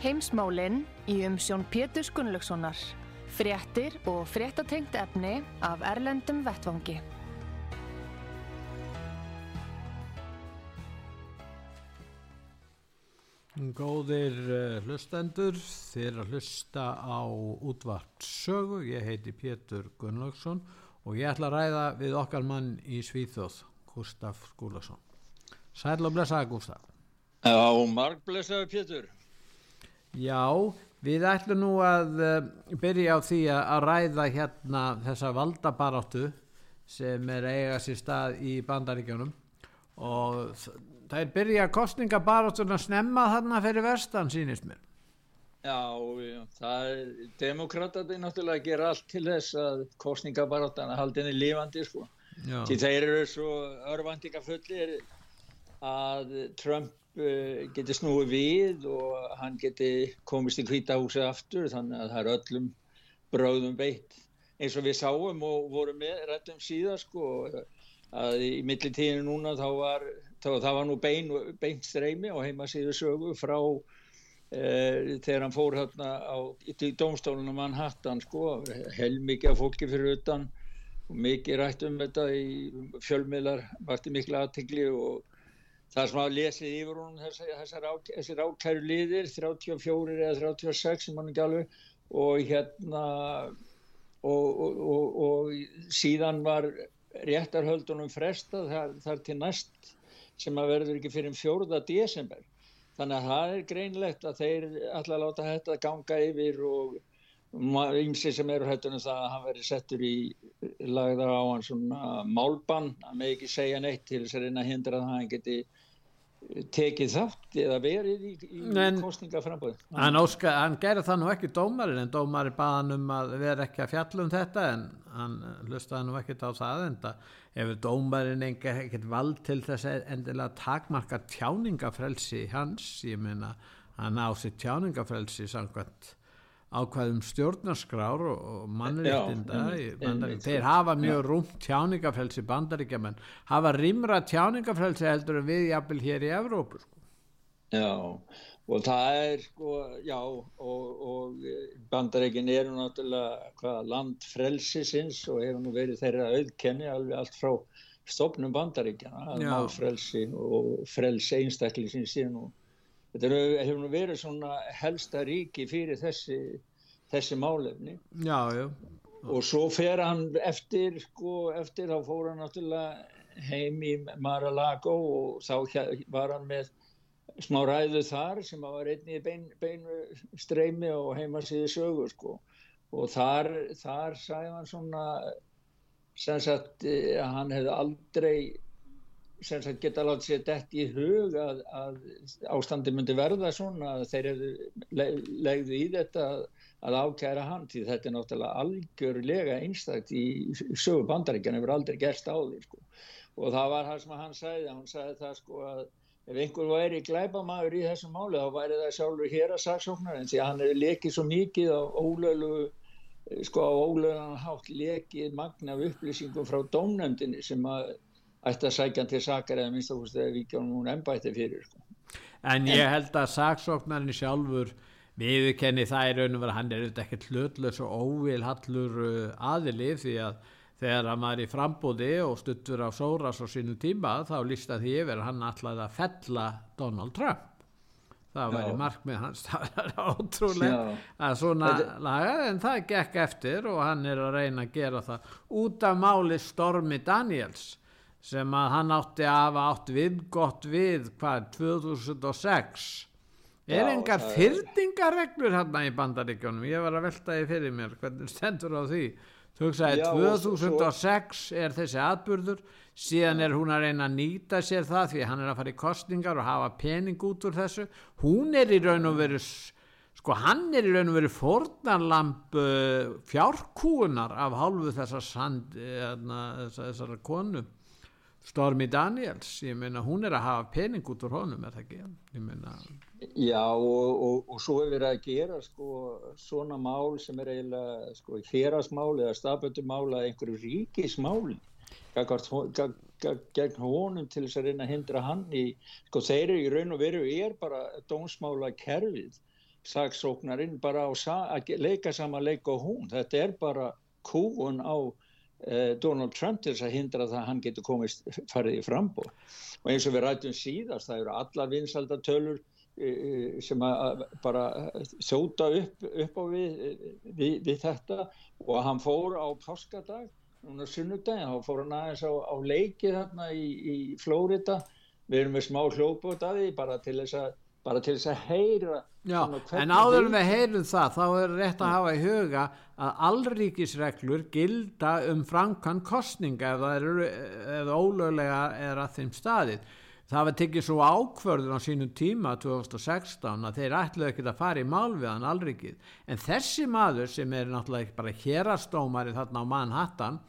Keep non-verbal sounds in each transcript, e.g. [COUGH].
Heimsmálinn í umsjón Pétur Gunnlaugssonar. Fréttir og fréttatengt efni af Erlendum Vettvangi. Góðir uh, hlustendur, þér að hlusta á útvart sögu. Ég heiti Pétur Gunnlaugsson og ég ætla að ræða við okkar mann í Svíþjóð, Gustaf Skúlason. Sæl og blessaði Gustaf. Já, marg blessaði Pétur. Já, við ætlum nú að uh, byrja á því að, ræða hérna þessa valdabaráttu sem er eiga sér stað í bandaríkjónum og það er byrja kostningabaráttun að snemma þarna fyrir vestan sínist mér. Já, já það er, demokratati náttúrulega gera allt til þess að kostningabaráttan að halda henni lífandi sko. Því þeir eru svo örvandingafullir að Trump Eh, geti snúið við og hann geti komist í hvítahúsið aftur þannig að það er öllum bráðum beitt. Eins og við sáum og vorum með réttum síðan sko að í millitíðinu núna þá var þá, það var nú bein, beint streymi á heimasíðu sögu frá e, þegar hann fór hérna á, domstólunum Manhattan sko heilmikið af fólki fyrir utan og mikið rætt um þetta í fjölmiðlar varti miklu aðtegli og það sem að lesið yfir hún þessar, þessar ákæru liðir 34 eða 36 sem hann ekki alveg. Og hérna og, og, og, og síðan var réttarhöldunum fresta þar, þar til næst sem að verður ekki fyrir fjóruða desember. Þannig að það er greinlegt að þeir alltaf láta þetta ganga yfir og ymsi sem eru hættunum það að hann veri settur í lagðar á hann svona málbann. Að með ekki segja neitt til þess að reyna að hindra að hann geti tekið þátt eða verið í, í kostningaframböðu hann, hann gerði það nú ekki dómarinn en dómarinn baða hann um að vera ekki að fjalla um þetta en hann hlustaði nú ekki á það en það ef dómarinn ekkert vald til þess endilega takmarka tjáningafrelsi hans. Ég meina hann á sér tjáningafrelsi samkvæmt ákvaðum stjórnarskrár og mannreitinda þeir hafa mjög rúmt tjáningafrelsi bandaríkja menn hafa rimra tjáningafrelsi heldur en við jafnvel hér í Evrópu sko. Já og það er sko já og, og bandaríkin eru náttúrulega hvaða land frelsisins og hefur nú verið þeirra auðkenni alveg allt frá stopnum bandaríkjana að má frelsi og frelsi einstaklingsins síðan og þetta hefur nú verið svona helsta ríki fyrir þessi, þessi málefni já, já. og svo fer hann eftir sko, eftir þá fór hann náttúrulega heim í Mar-a-Lago og þá var hann með smá ræðu þar sem var einni bein, beinu streymi og heima síðu sögu sko. og þar, þar sæði hann svona sem sagt eh, að hann hefði aldrei sem sagt geta látið sér dætt í hug að, að ástandi myndi verða svona að þeir legðu í þetta að, ákæra hann því þetta er náttúrulega algjörlega einstakt í sögu bandaríkjan hefur aldrei gerst á því sko. og það var það sem hann sagði hann sagði það sko að ef einhver væri glæbamaður í þessum máli þá væri það sjálfur hér að saksóknar en því að hann hefur lekið svo mikið á ólölu sko á ólölan hátt lekið magna upplýsingum frá dómnefndinni sem að ætti að sækja til sakar eða minnst ákvæmst eða vikjónum hún ennbætti fyrir sko. En ég held að saksóknarinn sjálfur viðkenni það í raun og vera hann er auðvitað ekkert hlutlega og óvilhallur uh, aðilið því að þegar hann var í frambóði og stuttur á Sóras á sínu tíma þá lísta því yfir hann alltaf að fella Donald Trump. Það væri markmið hans. [LAUGHS] Það er ótrúlega að svona laga en það gekk eftir og hann er að reyna að gera það út af máli Stormi Daniels sem að hann átti að hafa átt við gott við hvað 2006 er Já, engar fyrtingareglur hérna í bandaríkjónum ég var að velta því fyrir mér hvernig stendur á því Þú hugsaði 2006 er þessi atbyrður, síðan er hún að reyna að nýta sér það því hann er að fara í kostningar og hafa pening út úr þessu. Hún er í raun og veru, sko hann er í raun og veru fornarlamp uh, fjárkúunar af hálfu þessar, sand, eðna, þessar, þessar konu. Stormi Daniels, ég meina hún er að hafa pening út úr honum, er það ekki? Meina... Já og, og, og svo er verið að gera sko svona mál sem er eiginlega sko hérasmál eða staföldumál að einhverju ríkismáli gegn honum til þess að reyna að hindra hann í, sko þeir eru í raun og veru er bara dónsmála kerfið saksóknarinn bara á að leika sama leik og hún, þetta er bara kúun á Donald Trump til þess að hindra það að hann getur komist farið í frambóð og eins og við rættum síðast, það eru allar vinsaldatölur sem að bara þjóta upp, upp á við, við, við þetta. Og hann fór á páskadag núna sunnudagin, þá fór hann aðeins á, á leiki þarna í, í Flórida við erum með smá hljóput að því bara til þess að, bara til þess að heyra Já, en áður við heyrum það þá er rétt að hafa í huga að allríkisreglur gilda um framkvæm kostninga ef það eru, ef ólöglega er að þeim staðið. Það var tekið svo ákvörður á sínum tíma 2016 að þeir ætluðu ekki að fara í mál við hann allrikið en þessi maður sem er náttúrulega ekki bara hérastómari þarna á Manhattan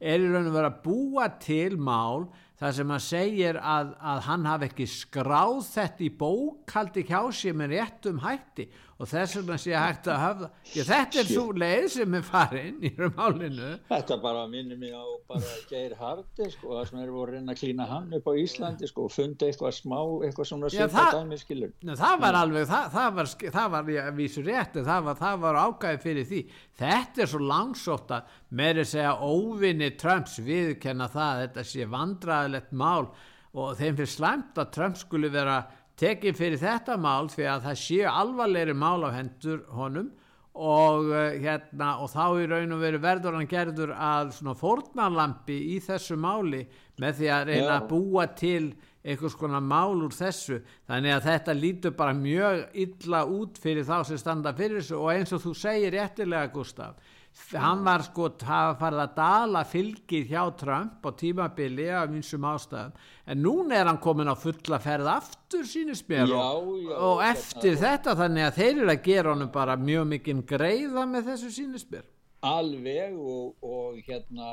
er í raun og verið að búa til mál þar sem að segir að, að hann hafi ekki skráð þetta í bókaldi hjá sér með réttum hætti og þess vegna sé hægt að hafa þetta er svo leið sem er farin í málinu. Þetta bara minnir mig á bara Geir Hardi sko, það sem er voru reyna að klína hann upp á Íslandi sko, og fundi eitthvað smá eitthvað svona dæmi skilur Ná, það var alveg, það, það var það var ég vísu rétt það var, það var ágæði fyrir því. Þetta er svo langsótt að þess að óvinni Trumps viðkenna það þetta sé vandraðilegt mál og þeim fyrir slæmt að Trump skulle vera tekið fyrir þetta mál því að það séu alvarleiri mál á hendur honum og, uh, hérna, og þá í raun og veru verður hann gerður að svona fornalampi í þessu máli með því að reyna Já. að búa til einhvers konar mál úr þessu þannig að þetta lítur bara mjög illa út fyrir þá sem standa fyrir þessu og eins og þú segir réttilega Gustaf hann var sko að fara að dala fylgið hjá Trump á tímabili af einsum ástæðum. En núna er hann komin á fulla ferð aftur sínist mér og, og eftir já. þetta þannig að þeir eru að gera honum bara mjög mikinn greiða með þessu sínist mér. Alveg og, og hérna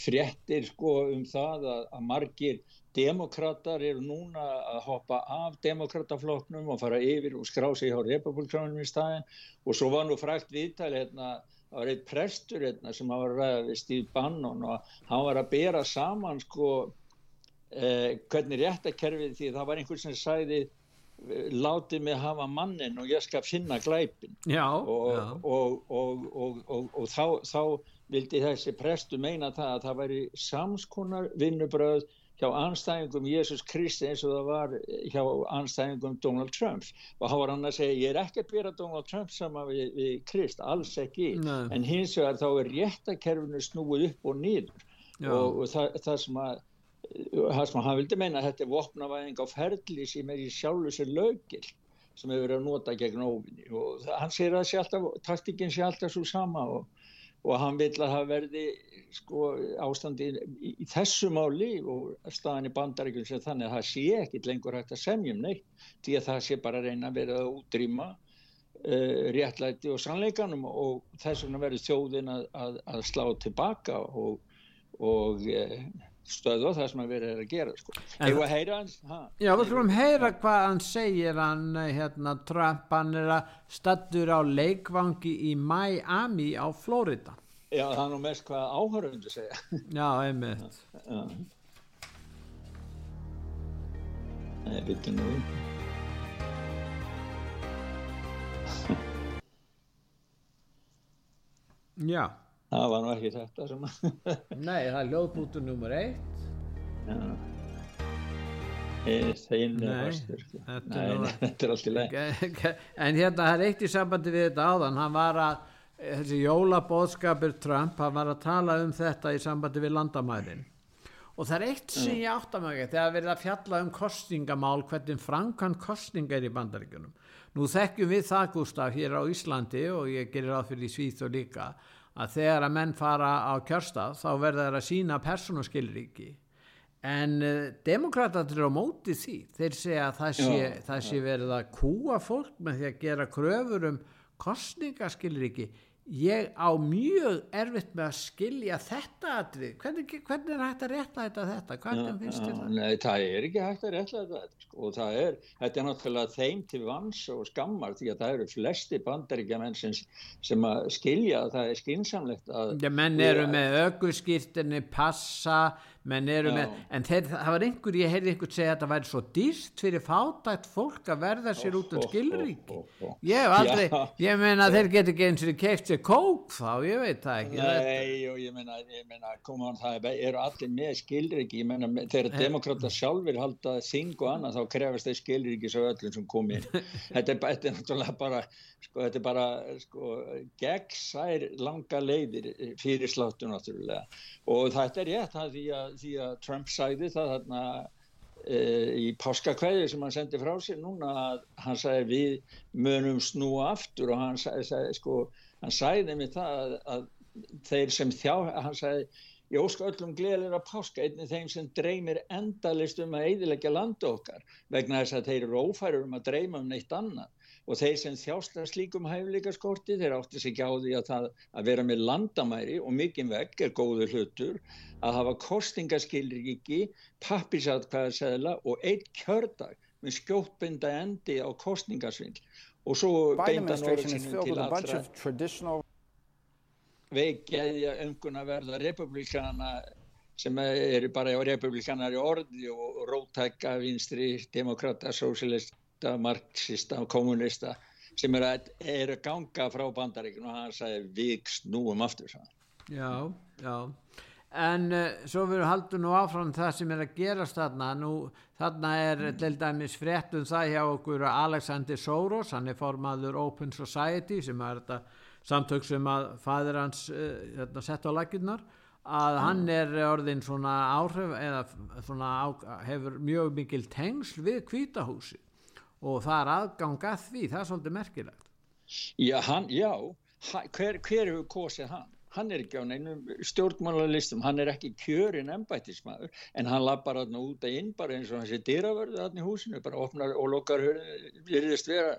fréttir sko um það að, að margir demokrater eru núna að hoppa af demokratafloknum og fara yfir og skrá sig á republikanum í staðin og svo var nú frækt viðtæli hérna það var einn prestur hérna sem var að ræða við Steve Bannon og hann var að bera saman sko eh, hvernig réttakerfið því það var einhvern sem sæði eh, látið mig hafa mannin og ég skal finna glæpin já, og, já. og, og, og þá, þá vildi þessi prestu meina það að það væri samskonar vinnubröð hjá anstæðingum Jésús Kristi eins og það var hjá anstæðingum Donald Trump. Og þá var hann að segja ég er ekki að byrja Donald Trump sama við, við Krist, alls ekki. Nei. en hins vegar þá er réttakerfinu snúið upp og nýður og, og það, það sem að það sem hann vildi meina þetta er vopnavæðing á ferli sem er í sjálfu sér lögil sem hefur verið að nota gegn óvinni. Og hann segir að taktikinn sé alltaf svo sama og og hann vil að það verði sko, ástandi í, í þessu máli og staðan í bandaríkjum sem þannig að það sé ekkit lengur hægt að semjum neitt því að það sé bara að reyna að vera að útrýma uh, réttlæti og sannleikanum og þess vegna verður þjóðin að, að, að slá tilbaka og, og uh, stöðu það sem að vera að gera sko. Eða að heyra hans ha, Já, við skulum heyra hvað hann segir hann, hérna, Trump, hann er að stattur á leikvangi í Miami á Florida. Já, það er nú mest hvað áhörundu segja. Já, einmitt. Já Nei, bitur nú. Já það var nú ekki þetta sem [LAUGHS] Nei, það er ljóðbútur nummer eitt. Já. Er sko. Nei, þetta er alltaf leið En hérna, það er eitt í sambandi við þetta áðan. Hann var að, þessi jólabóðskapur Trump, hann var að tala um þetta í sambandi við landamærin. Og það er eitt sem ég átt að maður þegar verið að fjalla um kostingamál hvernig frankan kosting er í bandaríkunum nú þekkjum við það Gustaf hér á Íslandi og ég gerir á fyrir í Svíð og líka að þegar að menn fara á kjörstað þá verða þeir að sína persónuskilriki en uh, demokratatir á móti því. Þeir segja að það sé, já, það sé verið að kúa fólk með því að gera kröfur um kostningaskilriki ég á mjög erfitt með að skilja þetta atrið, hvernig, hvernig er hægt að réttlæta þetta, hvernig finnst þér það? Nei, það er ekki hægt að réttlæta þetta sko. og það er, þetta er náttúrulega þeim til vans og skammar því að það eru flesti bandaríkja menn sem, sem að skilja að það er skinsamlegt að Já, menn eru með ögurskýrtinni, passa Já. Með, en þeir, það var einhver ég heyrði einhvern segja að það væri svo dýrst fyrir fátækt fólk að verða sér út um skilríki. ég hef aldrei, Já. ég meina þeir getur ekki eins og keift sér kók þá, ég veit það ekki Nei, og ég meina, ég meina koma hann, það eru allir með skilríki ég meina, þegar eh. demokrata sjálfur halda þing og annað, þá krefast þeir skilríki svo öllum sem kom inn. [LAUGHS] Þetta er, þetta er náttúrulega bara sko, þetta er bara, sko, gegnsær langa leiðir fyrir sláttu náttúrulega. Og þetta er rétt, það því að því að Trump sæði það þarna e, í páskakvæði sem hann sendi frá sér núna að hann sæði við munum snúa aftur. Og hann sæði sko, hann sæði með það að, að þeir sem þjá, hann sæði ég ósku öllum gleðilega páska einnig þeim sem dreymir endalist um að eidilegja landa okkar vegna þess að þeir eru ófærir um að dreyma um neitt annað og þeir sem þjástla slíkum hæfleikaskorti þeir átti sig á því að, það, að vera með landamæri og mikinn vegg er góðu hlutur að hafa kostingaskilriki, pappisatkvæðarsæðla og eitt kjördag með skjóttbynda endi á kostingasvindl og svo beinda norðsynum til allra. traditional... veikjaði önguna verða republikana sem eru bara republikanar í orði og rótækka vinstri, demokrata, sósilist marxista og kommunista sem er að, er að ganga frá bandaríkinu og hann sagði við snúum aftur sann. Já, já en uh, svo við haldum nú áfram það sem er að gerast þarna nú þarna er mm. til dæmis fréttum það hjá okkur Alexander Soros hann er formaður Open Society sem er þetta samtök sem að fæður hans uh, þetta, sett á laginnar að mm. hann er orðin svona áhrif eða svona á, hefur mjög mikil tengsl við kvítahúsi og það er aðgang að því, það er svolítið merkilegt Já, hann, já hver, hver hefur kosið hann? Hann er ekki á neinum stjórnmálalistum, hann er ekki kjörinn embættismæður en hann lappar hann út að inn bara eins og hann sé dýravörðu hann í húsinu, bara opnar og lokkar virðist vera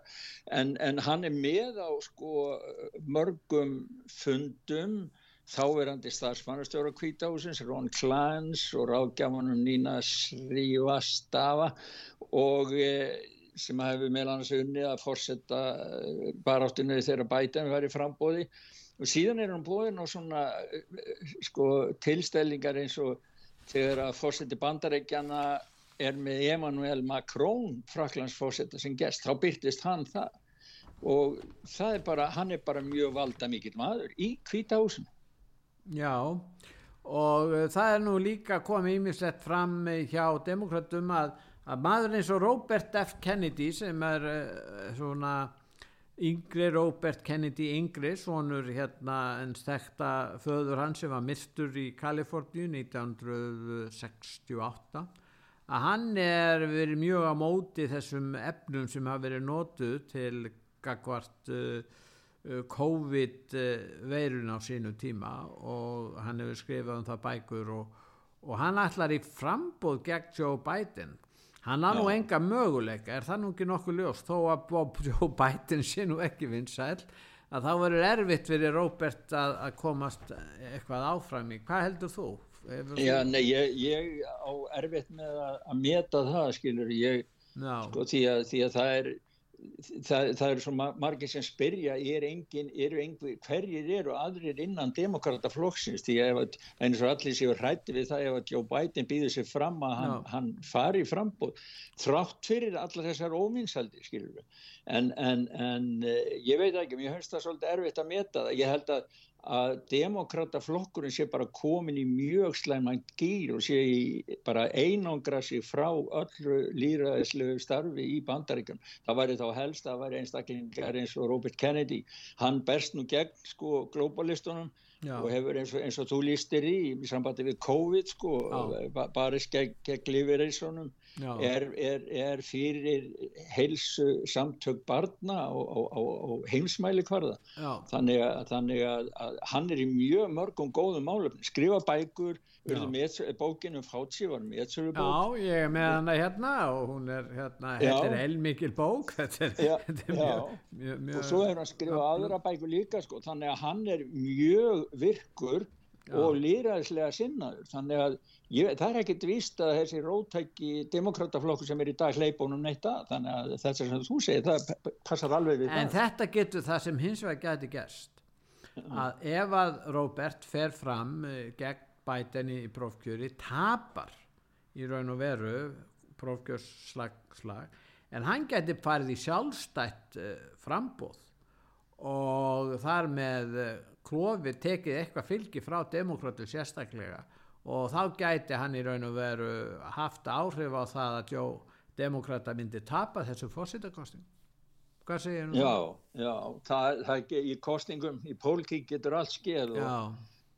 en, en hann er með á sko mörgum fundum þáverandi starfsmannastjóra kvítahúsins, Ron Klans og ráðgjafanum Nína Srívastafa og e, sem hefur meðal annars unni að fórsetta eh, baráttinu þegar bætan í frambóði og síðan er hann búin á svona eh, sko, tilstellingar eins og þegar að fórseti bandarækjana er með Emmanuel Macron fraklandsfórseta sem gest, þá byrtist hann það og það er bara, hann er bara mjög valda mikill maður í kvítahúsinu. Já, og uh, það er nú líka komið ímislegt fram hjá demokratum að að maður eins og Robert F. Kennedy sem er uh, svona yngri Robert Kennedy yngri, svonur hérna en stekta föður hans sem var mistur í Kaliforníu 1968 að hann er verið mjög á móti þessum efnum sem hafa verið nótuð til gagvart uh, uh, COVID-veirun á sínu tíma og hann hefur skrifað um það bækur og, og hann ætlar í frambóð gegn Joe Biden hann har nú enga möguleika er það nú ekki nokkuð ljós þó að Bob Joe Biden sé nú ekki vinsæl að þá verður erfitt fyrir Robert að, að komast eitthvað áfram í. Hvað heldur þú? Já, nei, ég, ég á erfitt með að, að meta það skilur ég sko, því, að, því að það er það, það eru svo margir sem spyrja er engin, eru einhver, hverjir eru aðrir innan demokrataflokksins því að eins og allir séu hrætti við það ef að Joe Biden býður sér fram að hann, hann fari frambóð þrátt fyrir allar þessar óvinnsaldi skilur við en, en, en eh, ég veit ekki, mér höfst það svolítið erfitt að meta það, ég held að að demokrataflokkurinn sé bara komin í mjög slæman gýr og sé bara einangra sig frá öllu líraðislegu starfi í bandaríkjum. Það væri þá helst að væri einstaklingar eins og Robert Kennedy. Hann berst nú gegn sko globalistunum Já. og hefur eins og, eins og þú lístir í í sambandi við COVID sko bara gegn geg lifireysonum er, er, er fyrir heilsu samtök barna og heimsmæli hverða þannig, að, þannig að, að hann er í mjög mörgum góðum málefni skrifa bækur bókinu Fátsí var með Já, ég er með hana hérna og hún er hérna, þetta er heilmikil bók [LAUGHS] þetta er, já, þetta er mjög, mjög, mjög og svo hefur hann skrifað aðra bækur líka sko, þannig að hann er mjög virkur. Og líraðislega sinnaður. Þannig að ég, það er ekkit víst að þessi rótæki demokrataflokkur sem er í dag hleypunum neitt að. Þannig að þetta sem þú segir, það passar alveg við en það. þetta getur það sem hins vegar geti gerst að ef að Robert fer fram eh, gegn Biden í prófkjöri tapar í raun og veru prófkjörsslag slag, en hann geti farið í sjálfstætt uh, frambóð og þar með klofi tekið eitthvað fylgi frá demokratu sérstaklega og þá gæti hann í raun og veru haft áhrif á það að jó demokrata myndi tapa þessu fósittakosting hvað segir hann? Já, já, það, það, í kostingum í pólitík getur allt skeið og,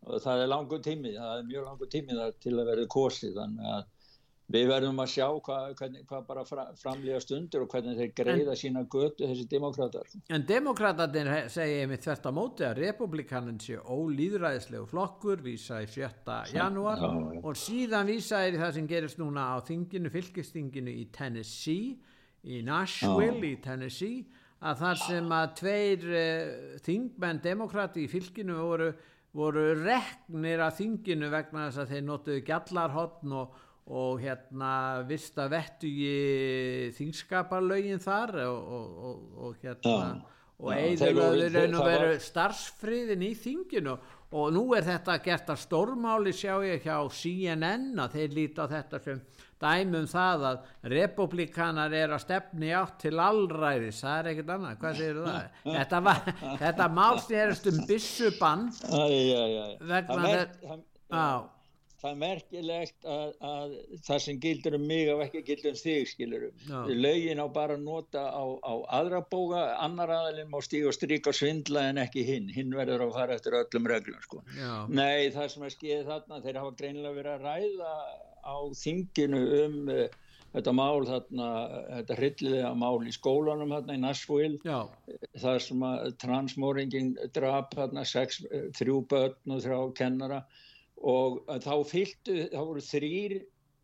og það er langur tími það er mjög langur tími þar til að verða kosið þannig að við verðum að sjá hvað, hvernig, hvað bara framlega stundur og hvernig þeir greiða en, sína götu þessi demokrater En demokraterinn segja með þetta móti að republikanin sé ólýðræðislegu flokkur vísa í 7. janúar já, já. og síðan vísa er það sem gerist núna á þinginu, fylgistinginu í Tennessee í Nashville já. í Tennessee að þar sem að tveir uh, þingmenn demokrati í fylginu voru voru reknir að þinginu vegna þess að þeir notuðu gjallarhotn og, og hérna vista vettu í þingskaparlaugin þar og, og, og hérna ja, og eða raun og veru starfsfriðin í þinginu. Og nú er þetta gert að stórmáli sjá ég hjá CNN að þeir líti á þetta sem dæmum það að republikanar er að stefni átt til allræðis, það er ekkert annað, hvað segir það? [LAUGHS] Þetta, var, þetta málstýrst um bissubann vegna þetta það er merkilegt að, að það sem gildur um mig og ekki gildur um þig skilur lögin á bara nota á, á aðra bóga, annar aðalinn má stíga og stryka og svindla en ekki hinn. Hinn verður að fara eftir öllum reglum sko. nei það sem er skeiðið þarna þeir hafa greinilega verið að ræða á þinginu um uh, þetta mál þarna, þetta hryllilega mál í skólanum þarna í Nashville. Já. þar sem að transmóringin drap þarna sex, eh, þrjú börn og þrjá kennara og þá fylgtu, þá voru þrýr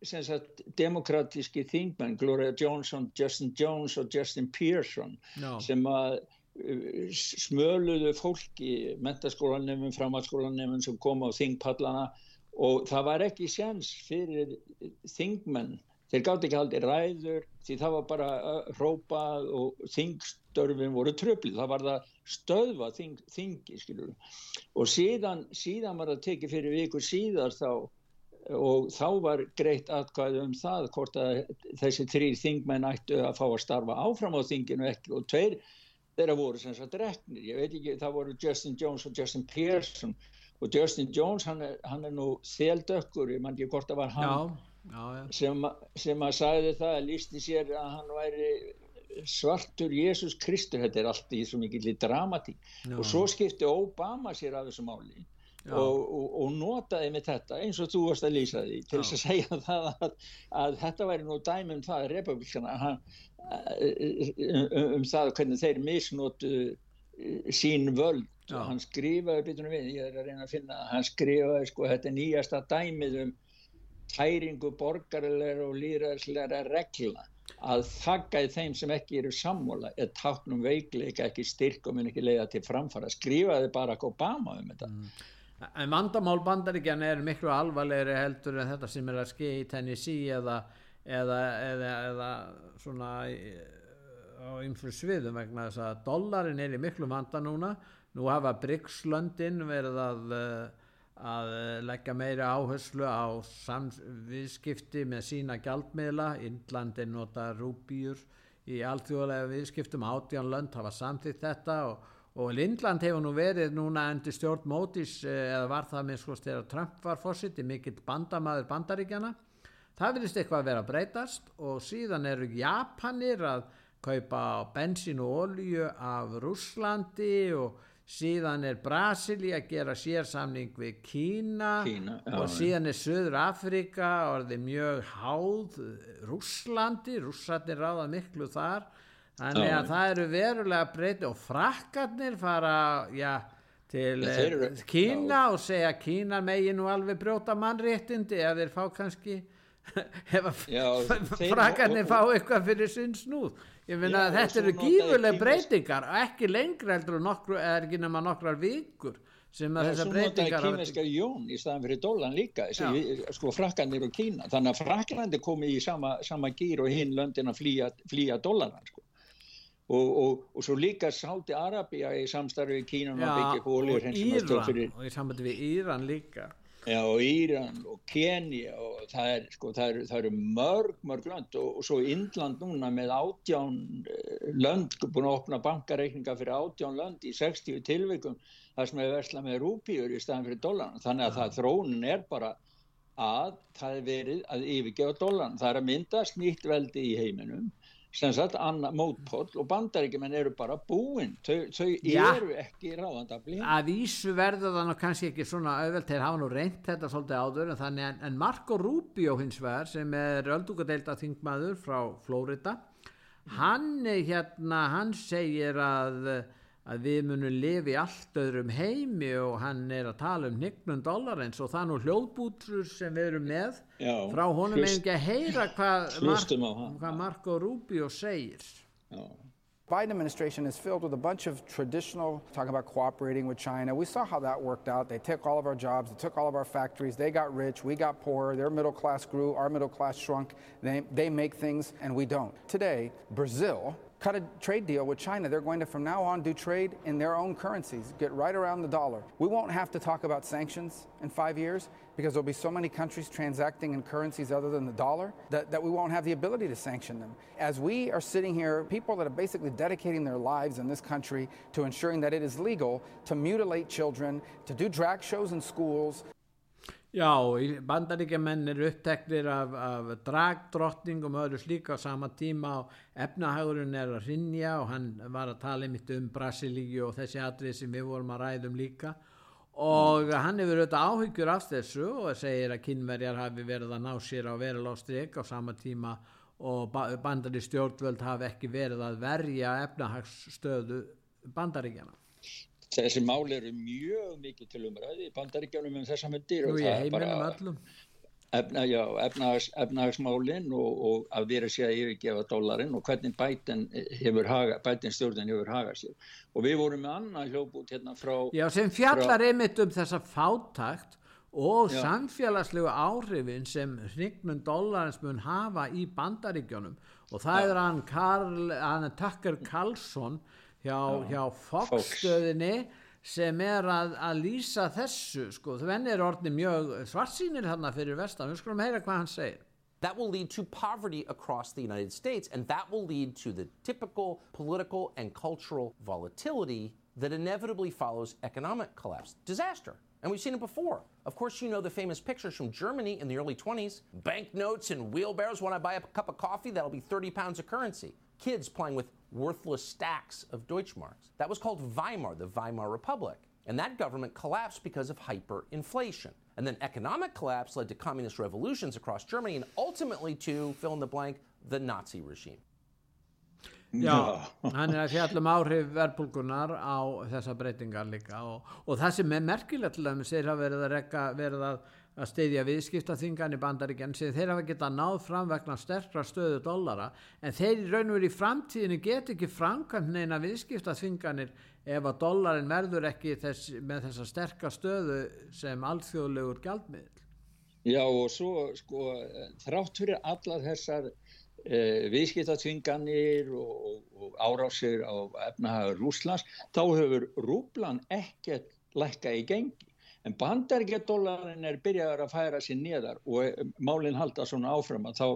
sagt, demokratíski þingmenn, Gloria Johnson, Justin Jones og Justin Pearson no. sem að smöluðu fólki mentaskólanefnum, framhaldsskólanefnum sem kom á þingpallana og það var ekki sjans fyrir þingmenn þeir gátt ekki haldi ræður því það var bara hrópað og þingstörfin voru tröflið það var það stöðva þing, þingi skilur. og síðan, síðan var það tekið fyrir vikur síðar þá og þá var greitt aðkvæðu um það hvort að þessi þrýr þingmenn ættu að fá að starfa áfram á þinginu ekki og tveir þeirra voru sem sagt reknir, ég veit ekki, það voru Justin Jones og Justin Pearson og Justin Jones hann er, hann er nú þeldökkur, ég mann ekki hvort að var hann já. Sem, sem að sagði það að lísti sér að hann væri svartur Jésús Kristur. Þetta er allt í svo mikill í dramatík og svo skipti Obama sér af þessu máli og, og, og notaði með þetta eins og þú varst að lýsa því til þess að segja [LAUGHS] það að, að þetta væri nú dæmum það republikana um, um það hvernig þeir misnótu sín völd. Já. hann skrifaði, bitur við, ég er að reyna að finna hann skrifaði, sko, þetta nýjasta dæmið um tæringu borgarlegar og líðræðslegar regla að þakka í þeim sem ekki eru sammóla er táknum veikleika ekki styrk og mun ekki leiða til framfara. Skrifaði Barack Obama um þetta. Mm. En vandamál bandaríkjan er miklu alvarlegri heldur en þetta sem er að skei í Tennessee eða, eða, eða, eða svona á ymfru sviðum vegna þess að dollarin er í miklu vanda núna. Nú hafa Brygslöndin verið að, eh, að leggja meiri áherslu á viðskipti með sína gjaldmiðla. Indlandin nota rúbýjur í alþjóðlega viðskiptum. Átján lönd hafa samþýtt þetta og, og Indland hefur nú verið núna endur stjórn mótis eh, eða var það með skoðst þegar Trump var fósitt í mikill bandamaður bandaríkjana. Það vilist eitthvað að vera að breytast og síðan eru Japanir að kaupa bensín og olju af Rúslandi og síðan er Brasili að gera sérsamning við Kína, Kína já, og síðan er Söður Afrika orðið mjög háð Rúslandi, rússarnir ráða miklu þar. Þannig að það eru verulega breyti og frakkarnir fara já, til Já, ja, eru- Kína og segja Kína megi nú alveg brjóta mannréttindi ef þeir fá kannski [LAUGHS] [LAUGHS] og- fá eitthvað fyrir sinn snúð. Ég finna að og þetta svo eru notaði gífurleg kínversk- breytingar og ekki lengra heldur nokkru, er ekki nema nokkrar vikur sem að þessar svo notaði breytingar hafa- kímerska jón í staðan fyrir dólan líka. Þessi, sko frakkanir og Kína þannig að Fraklandi komi í sama, sama gýr og hinn löndin að flýja, flýja dólaran sko. og, og, og svo líka Sáti Arabia í samstarfi í Kína og upp og olíurhreinsunarstöð Íran fyrir og í sambandi við Íran líka Já, og Íran og Kenya og það er, sko, það eru, það eru mörg, mörg lönd og, og svo Indland núna með átján eh, lönd, búin að opna bankareikninga fyrir átján lönd í 60 tilvikum þar sem er versla með rúpíur í staðan fyrir dólaran. Þannig að það þróunin er bara að það er verið að yfirgefa dólaran. Það er að myndast nýtt veldi í heiminum sem sagt annar mótpóll og bandaríkjumenn eru bara búin. Þau, þau eru ekki ráðandafli. að vísu verður það nú kannski ekki svona auðvelt, þeir hafa nú reynt þetta svolítið áður en, þannig, en, en Marco Rubio hins vegar sem er öldungadeilda þingmaður frá Flórida hann er hérna, hann segir að að við munum lifi í allt öðrum heimi og hann er að tala um hnignum dollarins og það er nú hljóðbútrur sem við erum með Já, frá honum hlust- er ekki að heyra hvað, Hlustum á hann. hvað Marco Rubio segir Já. Biden administration is filled with a bunch of traditional talking about cooperating with China. We saw how that worked out. They took all of our jobs, they took all of our factories, they got rich, we got poor, their middle class grew, our middle class shrunk. They, they make things and we don't. Today, Brazil cut a trade deal with China. They're going to from now on do trade in their own currencies, get right around the dollar. We won't have to talk about sanctions in 5 years because there'll be so many countries transacting in currencies other than the dollar that, that we won't have the ability to sanction them. As we are sitting here, people that are basically dedicating their lives in this country to ensuring that it is legal to mutilate children, to do drag shows in schools, Já, bandaríkjamenn eru uppteknir af, af dragdrottningum og öðru slíka á sama tíma og efnahagurinn er að rinja og hann var að tala einmitt um Brasilíu og þessi atrið sem við vorum að ræðum líka og hann hefur auðvitað áhyggjur af þessu og segir að kynverjar hafi verið að ná sér á verulástrík á sama tíma og ba bandari stjórnvöld hafi ekki verið að verja efnahagsstöðu bandaríkjana. Þessi mál eru mjög mikið til umræði í bandaríkjánum um þessa myndir Nú og ég það er bara efna, já, efnahags, efnahagsmálin og, og að vera sér að yfirgefa dólarinn og hvernig bætin hefur haga, bætin stjórnin hefur hagað sér og við vorum með annan hljóput hérna frá Já, sem fjallar einmitt um þessa fátakt og Já. samfélagslegu áhrifin sem hnignum dollarins mun hafa í bandaríkjónum og það Já. er hann, Karl, hann Tucker Carlson hjá, hjá Fox. Fox-stöðinni sem er að, að lýsa þessu sko, þvenn er orðni mjög svartsýnir þarna fyrir vestan, við skulum heyra hvað hann segir That will lead to poverty across the United States, and that will lead to the typical political and cultural volatility that inevitably follows economic collapse. Disaster. And we've seen it before. Of course, you know the famous pictures from Germany in the early 20s banknotes and wheelbarrows. When I buy a cup of coffee, that'll be 30 pounds of currency. Kids playing with worthless stacks of Deutschmarks. That was called Weimar, the Weimar Republic. And that government collapsed because of hyperinflation. And then economic collapse led to communist revolutions across Germany and ultimately to, fill in the blank, the Nazi regime. Já, hann er að fjallum áhrif verðbólgunar á þessa breytingar líka og, og það sem er merkilegt til dæmis þeir hafa verið að, rekka, verið að, að steyðja viðskiptaþingan í bandaríkjan sem þeir hafa getað náð fram vegna sterkra stöðu dollara en þeir í raun og verið í framtíðinu get ekki framkvæmt neina viðskiptaþinganir ef að dollarin verður ekki þess, með þessa sterka stöðu sem alþjóðlegur gjaldmiðl. Já og svo sko þrátt fyrir alla þessar eh, viðskiptatvinganir og, og, og árásir á efnahagur Rúslands þá hefur rúblan ekkert lækka í gengi en bandaríkjadólarin er byrjaður að færa sér neðar og eh, málinn halda svona áfram að þá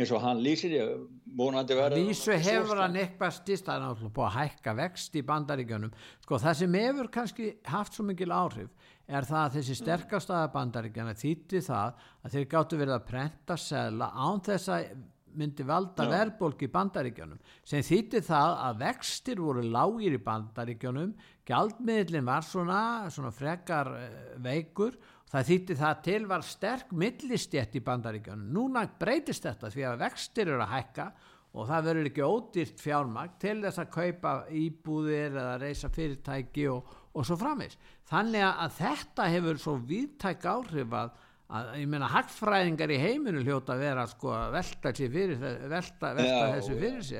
eins og hann lýsir ég vonandi verða Vísu hefur hann eitthvað stýst að náttúrulega búið að hækka vext í bandaríkjunum. Sko það sem hefur kannski haft svo mikil áhrif er það að þessi sterkastaða bandaríkjana þýtti það að þeir gáttu verið að prenta segla án þess að myndi valda Já. verðbólk í bandaríkjónum sem þýtti það að vextir voru lágir í bandaríkjónum gjaldmiðlinn var svona, svona frekar uh, veikur. Það þýtti það til var sterk millistjett í bandaríkjónum núna breytist þetta því að vextir eru að hækka og það verður ekki ódýrt fjármagn til þess að kaupa íbúðir eða reysa fyrirtæki og, og svo framins þannig að þetta hefur svo viðtæk áhrif að að ég meina hagfræðingar í heiminu hljóta að vera sko að velta, fyrir, velta, velta Já, þessu fyrir sig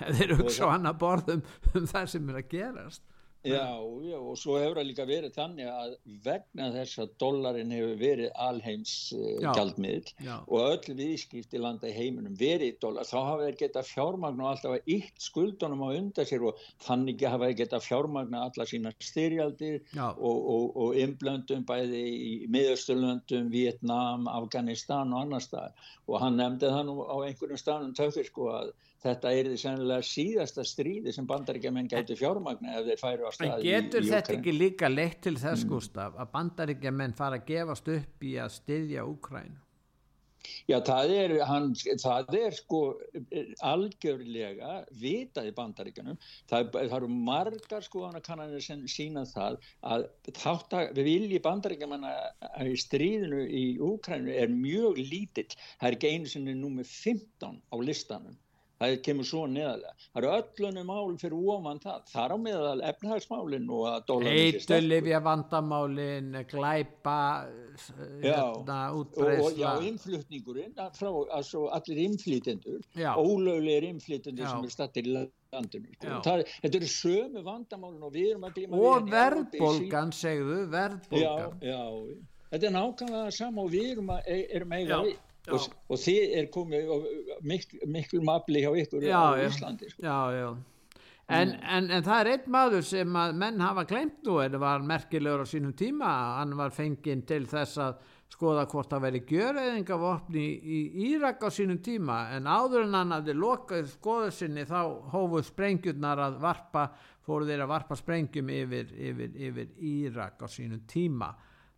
þeir eru hugsa á hann að borðum um það sem er að gerast Já, já, og svo hefur það líka verið þannig að vegna þess að dollarin hefur verið alheims uh, gjaldmiðl og öll viðskipti landa í heiminum verið dollar, þá hafa þeir geta fjármagn og alltaf eitt skuldunum á undan sér og þannig hafa þeir geta fjármagn alla sína styrjaldir og, og, og inblöndum bæði í miðausturlöndum, Vietnam, Afganistan og annar stað og hann nefndi það nú á einhverjum staðnum töfur sko að þetta er því sennilega síðasta stríði sem bandaríkjaman gæti fjármagna ef þeir færu á stað en getur í, í þetta ekki líka leitt til þess mm. Gustaf að bandaríkjaman fara að gefast upp í að styðja Úkræn Já, það er, hann, það er sko algjörlega vitað í bandaríkanum. Það, það eru margar sko kannanir sem sína það að þátt að við viljum bandaríkjaman að í stríðinu í Úkrænu er mjög lítill. Það er ekki einu sinni númið 15 á listanum það kemur svo neðalega það eru öllunum mál fyrir óman það. Þar á meðal efnahagsmálin eitulifja vandamálin glæpa hérna, útbreysla og já, innflutningurinn frá, altså, allir innflýtendur ólöglegir innflýtendur sem er stattir í landinu sko. það, þetta eru sömu vandamálin og við erum að glíma og verðbólgan segðu verðbólgan. Já, já, þetta er nákvæmlega sama og við erum, að, erum eiga við og, og þið er komið miklu, miklu mafli hjá ykkur já, á Íslandi sko. já, já. En, mm. en, en það er einn maður sem að menn hafa glemt nú en var merkilegur á sínum tíma hann var fenginn til þess að skoða hvort það veri gjörðingavopni í, í Írak á sínum tíma en áður en hann hafði lokað skoðu sinni þá hófuð sprengjurnar að varpa fóru þeir að varpa sprengjum yfir, yfir, yfir Írak á sínum tíma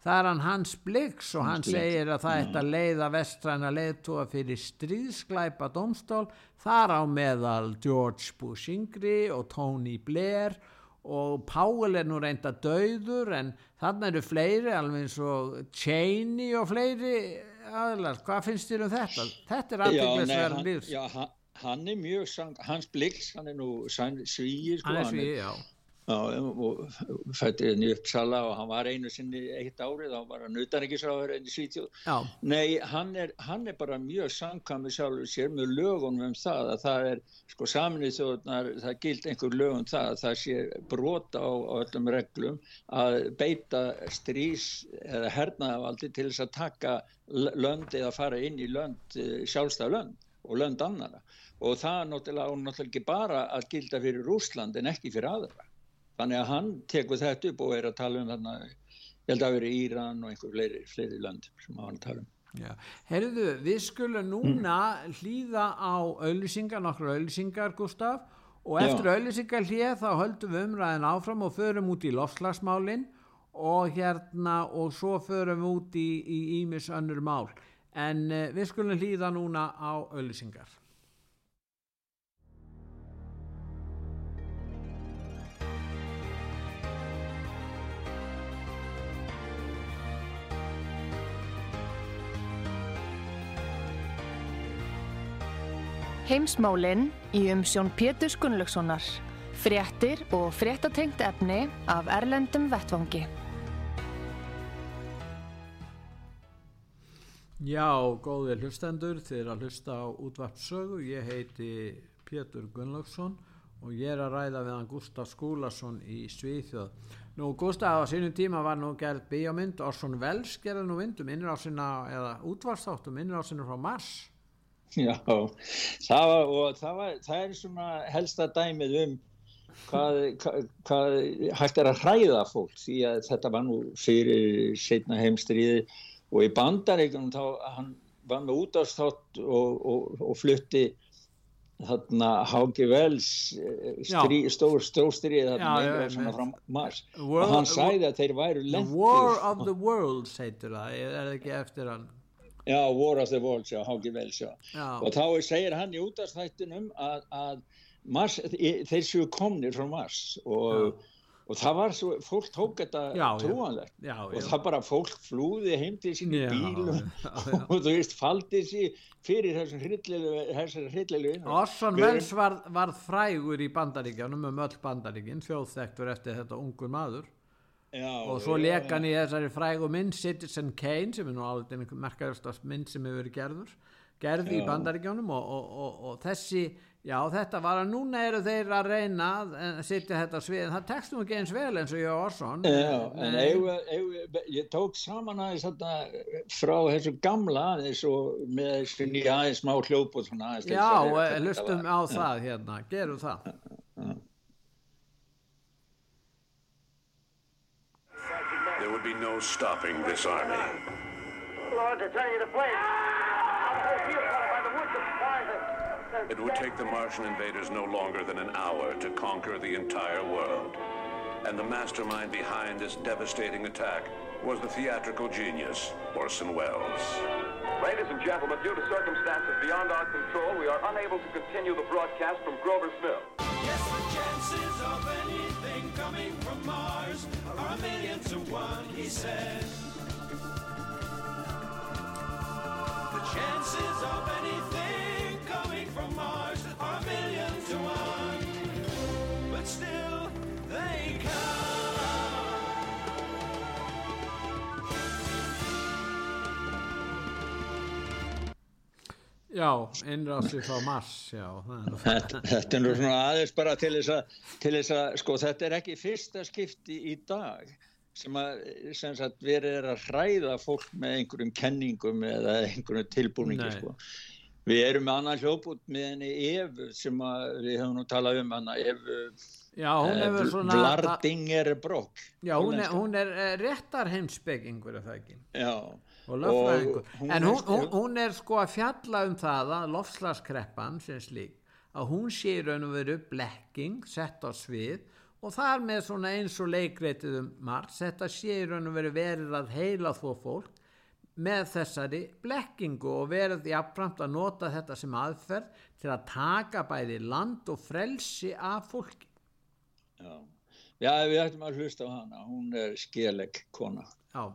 það er hann Hans Blix og hann segir að það ætti að leiða vestræna leiðtúa fyrir stríðsklæpa domstól þar á meðal George Bush yngri og Tony Blair. Og Powell er nú reynda döður en þannig eru fleiri alveg eins og Cheney og fleiri aðlar, hvað finnst þér um þetta? Þetta er aðbygglisverðan lífs. Já, hann, hann er mjög sang, Hans Blix, hann er nú svíir sko, hann er svíir, já og fætti henni uppsala og hann var einu sinni eitt árið þá var hann utan ekki sáður enn í Svítjóð nei, hann er, hann er bara mjög samkvæmið sjálfur sér með lögunum um það að það er, sko saminnið þjóðnar það gild einhver lögum það að það sé brota á, á öllum reglum að beita strís eða hernaðavaldi til þess að taka lönd eða fara inn í lönd eh, sjálfstæð lönd og lönd annara og það náttúrulega, náttúrulega ekki bara að gilda fyrir Rúsland en ekki fyrir aðra þannig að hann tekur þetta upp og er að tala um þarna ég held að það veri Íran og einhver fleiri, fleiri lönd sem hann tala um Já. Herðu, við skulum núna mm. hlýða á auðlýsingar, nokkru auðlýsingar Gustaf og eftir auðlýsingar hlýða þá höldum við umræðin áfram og förum út í lofslagsmálin og hérna og svo förum við út í ímis önnur mál en uh, við skulum hlýða núna á auðlýsingar Heimsmálinn í umsjón Pétur Gunnlaugssonar. Fréttir og fréttatengt efni af Erlendum Vettvangi. Já, góðir hlustendur, þið er að hlusta á útvarpsögu. Ég heiti Pétur Gunnlaugsson og ég er að ræða við hann Gustaf Skúlason í Svíþjóð. Nú Gustaf á sínum tíma var nú gælt bíómynd, Orson Welles gerði nú myndum sinna, eða útvarstáttum sinna frá Mars. Já, það, var, það, var, það er svona helsta dæmið um hvað, hvað, hvað hægt er að hræða fólk því að þetta var nú fyrir setna heimstriði og í bandaríkunum þá hann var með útástátt og, og, og flutti þarna Háki Vels stór stróstrið þarna svona frá Mars. World, og hann sæði að þeir væru lengt The War of the Worlds heitur það, er það ekki eftir hann Já, War of the Worlds, já, Háki Vels, já. já. Og þá segir hann í útastættinum að, að Mars, þeir séu komnir frá Mars og, og það var svo, fólk tók þetta trúanlegt. Og það bara fólk flúði heim til sín í bíl [LAUGHS] og þú veist, faldi sér fyrir þessum hryllilegu Orson Welles var, var frægur í bandaríkjanum um öll bandaríkin, þjóðþektur eftir þetta ungur maður Já, og svo leka hann í þessari frægu mynd Citizen Kane sem er nú alveg einhver merkæðast mynd sem hefur verið gerður gerði í bandaríkjónum og, og, og, og þessi Já, þetta var að núna eru þeir að reyna að sitja þetta svið, það tekst nú ekki eins vel eins og ég Orsson. Já, en egu, ég tók saman aðeins frá þessu gamla aðeins og með þessu nýja aðeins smá hljóp og svona aðeins. Já, eh, hlustum á það hérna, gerum það. Ja. There would be no stopping this army. Lord, to tell you the place. It would take the Martian invaders no longer than an hour to conquer the entire world. And the mastermind behind this devastating attack was the theatrical genius, Orson Welles. Ladies and gentlemen, due to circumstances beyond our control, we are unable to continue the broadcast from Grover's Mill. Yes, the chances of anything coming from Mars are a million to one, he said. The chances of anything coming from Mars Já, innrásið frá Mars, já. Þetta er nú svona aðeins bara til þess að, til þess að, sko, þetta er ekki fyrsta skipti í dag sem að, sem sagt, verið er að hræða fólk með einhverjum kenningum eða einhverjum tilbúningi, sko. Við erum með annan hljóput með henni Evu sem við hefum nú talað um hana Evu Já, hún Brokk Já, hún er, hún er uh, réttar heimsbyggingur er það ekki Já og og hún en hún, hún, hún er sko að fjalla um það að lofslagskreppan sem slík að hún sé raun og veru blekking sett á svið og þar með svona eins og leikreitið um margt þetta sé raun og veru verið að heila þó fólk með þessari blekkingu og verið jafnframt að nota þetta sem aðferð til að taka bæði land og frelsi af fólki. Já, Já við ættum að hlusta á hana hún er skeleg kona. Já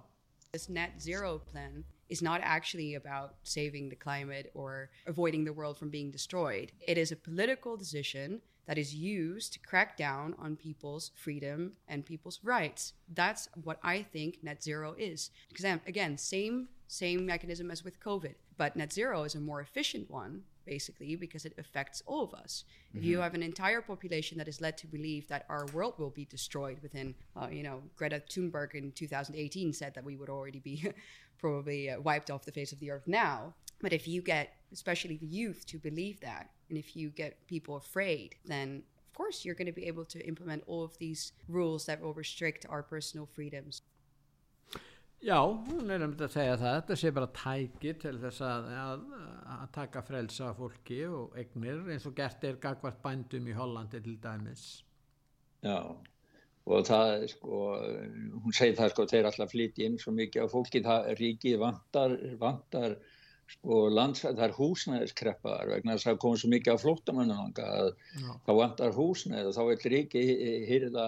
This net zero plan is not actually about saving the climate or avoiding the world from being destroyed. It is a political decision that is used to crack down on people's freedom and people's rights. That's what I think net zero is. Because um, again, same same mechanism as with COVID, but net zero is a more efficient one basically because it affects all of us. Mm-hmm. If you mm-hmm. have an entire population that is led to believe that our world will be destroyed within, uh, you know, Greta Thunberg in 2018 said that we would already be [LAUGHS] probably uh, wiped off the face of the earth now. But if you get, especially the youth, to believe that, and if you get people afraid, then of course you're going to be able to implement all of these rules that will restrict our personal freedoms. Já, hún er um þetta að segja það, þetta sé bara tæki til þess að, að, að taka frelsa fólki og egnir eins og gert er gagvart bændum í Hollandi til dæmis. Já, og það, sko, hún segir það, sko, þeir alltaf flytja inn svo mikið á fólki, það ríkið vantar, vantar, sko, lands, það er húsnæðiskreppaðar vegna þess að komur svo mikið á flótamönnum að það vantar húsnæð og þá er ríkið hýrða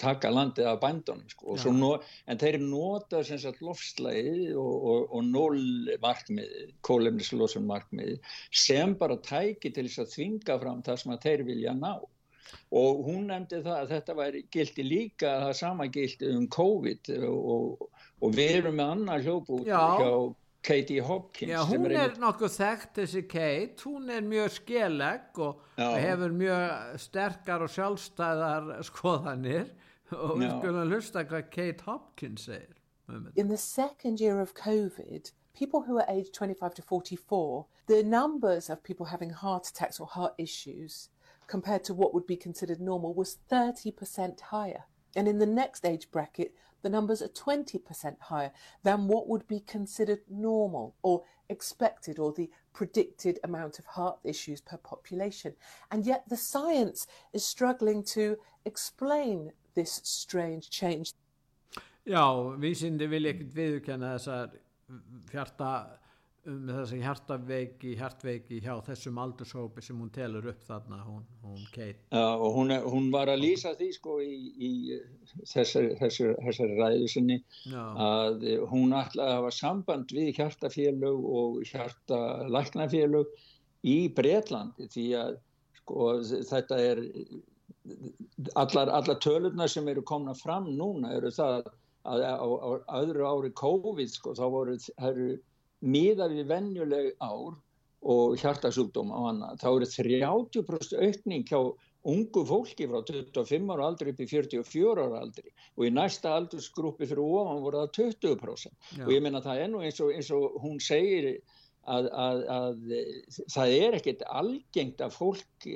taka landið af bændunum sko. no, en þeir nota lofslæði og, og, og null markmið, kólefnislosun markmið sem bara tæki til þess að þvinga fram það sem þeir vilja ná. Og hún nefndi það að þetta væri gildi líka það sama gildi um COVID og, og við erum með annar hljópu hjá Katie Hopkins Já, hún er, er nokkuð þekkt þessi Kate, hún er mjög skeleg og Já. hefur mjög sterkar og sjálfstæðar skoðanir. Og við skulum hlusta hvað Kate Hopkins segir In the second year of COVID people who are aged 25 to 44 the numbers of people having heart attacks or heart issues compared to what would be considered normal was 30% higher. And in the next age bracket the numbers are 20% higher than what would be considered normal or expected or the predicted amount of heart issues per population. And yet the science is struggling to explain this strange change. Já, vísindi vil ekkert með þessi hjartaveiki, hjartveiki hjá þessum aldurshópi sem hún telur upp þarna, hún, hún Kate. Já, og hún, hún var að lýsa því sko í, í þessari, þessari, þessari ræðu sinni Já. að hún ætlaði að hafa samband við hjartafélög og hjartalæknafélög í Breitlandi því að sko þetta er allar, allar tölurna sem eru komna fram núna eru það að á öðru ári COVID sko þá voru, það eru miða við vennjuleg ár og hjartasjúkdóma og annað, þá eru 30% aukning hjá ungu fólki frá 25 ára aldri upp í 44 ára aldri. Og í næsta aldursgrúpi fyrir ofan voru það 20% Já. og ég menna það er nú eins og, eins og hún segir að, að, að það er ekkert algengt að fólk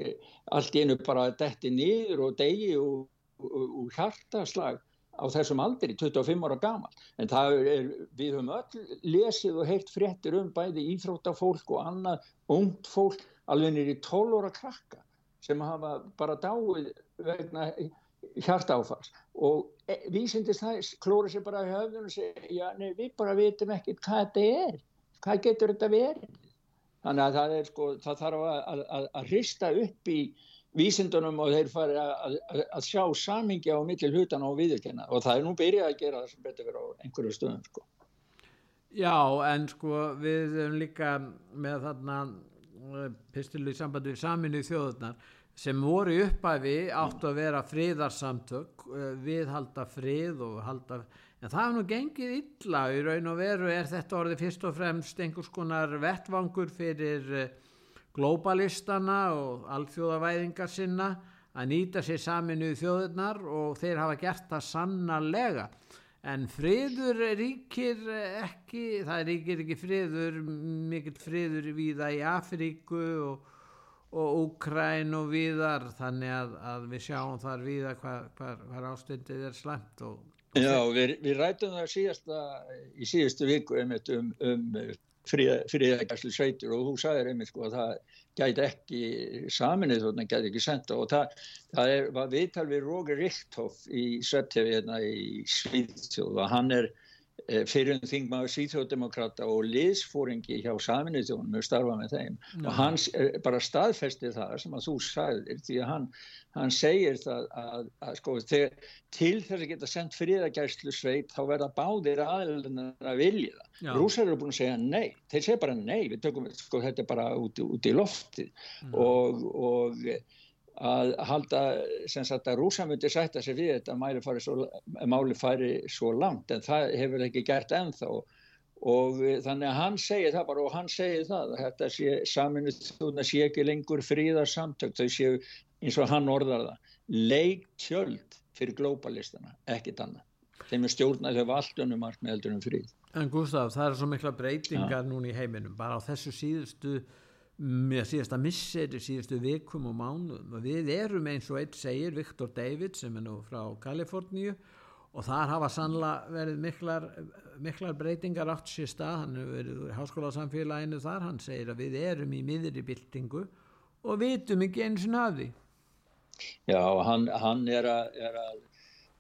allt einu bara detti niður og degi og, og, og hjartaslag á þessum aldri, 25 ára gamal en er, við höfum öll lesið og heilt fréttir um bæði íþróttafólk og annað ungt fólk alveg nýri 12 ára krakka sem hafa bara dáið vegna hjartáfars og e, vísindist það klóri sér bara í höfðun og segja, já, nei, við bara vitum ekkert hvað þetta er. Hvað getur þetta verið? Þannig að það er sko, það þarf að, að, að hrista upp í vísindunum og þeir fari að, að, að sjá samingi á milli hlutan og viðurkenna og það er nú byrjað að gera það sem betur verið á einhverju stöðum sko. Já, en sko við erum líka með þarna eh, pistilu í sambandi við saminu þjóðunar sem voru uppæfi áttu að vera fríðarsamtök eh, við halda fríð og halda en það er nú gengið illa í raun og veru er þetta orðið fyrst og fremst einhvers konar vettvangur fyrir globalistana og alþjóðavæðingar sinna að nýta sér saminuð þjóðurnar og þeir hafa gert það sannarlega. En friður ríkir ekki, það ríkir ekki friður, mikill friður viða í Afríku og, og Úkræn og viðar þannig að, að við sjáum þar viða hvað hva, hva ástundið er slemt og Já, við, við rætum það síðasta, í síðustu viku um, um friðækjastlu sveitur og þú sagðir einmitt sko að það gæti ekki saminnið þarna gæti ekki senda og það, það er, var viðtal við Roger Richthoff í Svetthefi hérna í Svíðtjóð og hann er Eh, fyrir þingmaður síþjóðdemokrata og liðsfóringi hjá saminnið þjónum og starfa með þeim Ná. og hann eh, bara staðfesti það sem að þú sagðir því að hann, hann segir það að, að sko þegar, til þess að geta sendt fríðagæslu sveit þá verða báðir aðlunar að vilja það. Rúsar eru búin að segja nei, þeir segja bara nei. Við tökum sko þetta bara út, út í lofti og, og að halda sem sagt að rúsa myndi sætta sig við þetta fari svo, máli fari svo langt. En það hefur ekki gert ennþá. Og þannig að hann segir það bara og hann segir það að þetta sé saminu þúna sé ekki lengur fríðar samtök þau séu eins og hann orðar það leiktjöld fyrir glóbalistana, ekkit annað. Þeim er stjórnað þau valdunum allt með heldur um fríð En Gustaf, það er svo mikla breytingar ja. núna í heiminum bara á þessu síðustu með síðasta misseri, síðustu vikum og mánuðum. Og við erum eins og eitt segir Viktor David sem er nú frá Kaliforníu og þar hafa sannlega verið miklar, miklar breytingar átt sér stað, hann hefur verið í háskólasamfélaginu þar, hann segir að við erum í miðri byltingu og vitum ekki eins og naði Já, hann, hann er að, er að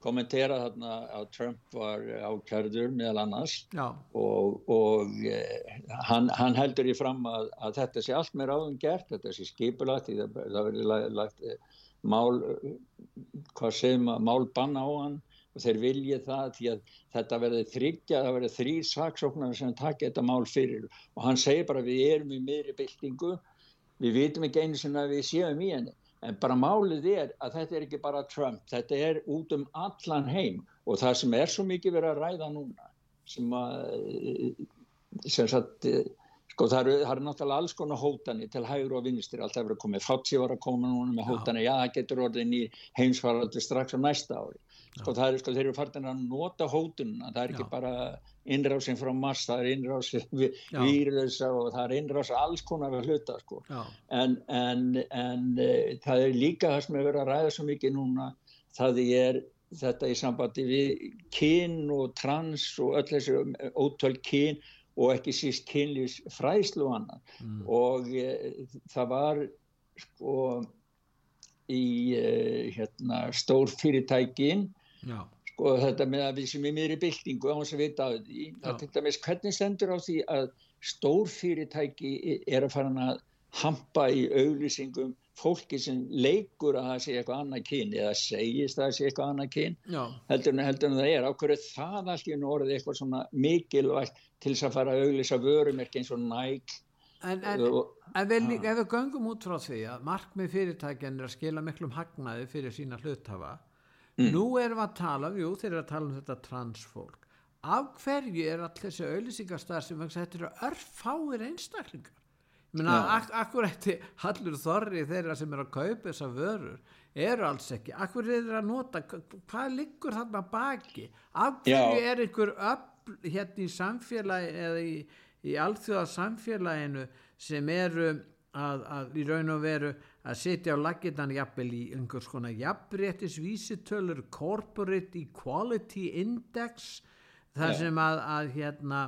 kommentera þarna að Trump var ákjörður meðal annars. Já. og, og eh, hann, hann heldur í fram að, að þetta sé allt með ráðum gert, þetta sé skipulagt, það, það verður lagt eh, mál, hvað segum að mál banna á hann. Og þeir viljið það því að þetta verði þryggja, það verði þrýr saksóknar sem takja þetta mál fyrir. Og hann segir bara við erum í miðri byltingu, við vitum ekki einu sem að við séum í henni En bara málið er að þetta er ekki bara Trump, þetta er út um allan heim. Og það sem er svo mikið verið að ræða núna sem að, sem sagt, sko það eru, það eru náttúrulega alls konar hótani til hægur og vinstir, alltaf verið að koma, Fátsi var að koma núna með hótani, já það getur orðin í heimsvaraldi strax á næsta ári. Sko það eru, sko þeir eru farin að nota hótununa, það er ekki já. bara innrásin frá Mars, það er innrásin [LAUGHS] výrlösa og það er innrásin alls konar við hluta sko. en, en, en e, það er líka það sem er verið að ræða svo mikið núna það er þetta í sambandi við kyn og trans og öll þessi ótöl kyn og ekki síst kynlýs fræslu og annan mm. og e, það var sko í e, hérna, stór fyrirtækin Já. Sko þetta með að við sem er meiri byltingu á þess að vita það til dæmis hvernig stendur á því að stórfyrirtæki er að fara að hampa í auglýsingum fólki sem leikur að það sé eitthvað annað kyn eða segist að það sé eitthvað annað kyn? Heldur en heldur en það er ákveður það allt í orðið eitthvað svona mikilvægt til þess að fara að auglýsa vörumerk eins og næk En, en, en vel, ef við göngum út frá því að markmið fyrirtækjan er að skila miklum hagnaði fyrir sína hluthafa mm. nú erum við að tala, jú þeir eru að tala um þetta transfólk. Af hverju er allir þessi auðlýsingastar sem þetta eru örfáir einstaklingar? Menna, ak akkur eftir hallur þorri þeirra sem er að kaupa þessa vörur eru alls ekki, akkur er þeirra að nota hvað liggur þarna baki? Af hverju Já. er einhver öll hérna í samfélagi eða í í alþjóða samfélaginu sem eru að, að í raun og veru að setja á laginnan jafnvel í einhvers konar jafnréttisvísitölur corporate equality index þar sem að, að hérna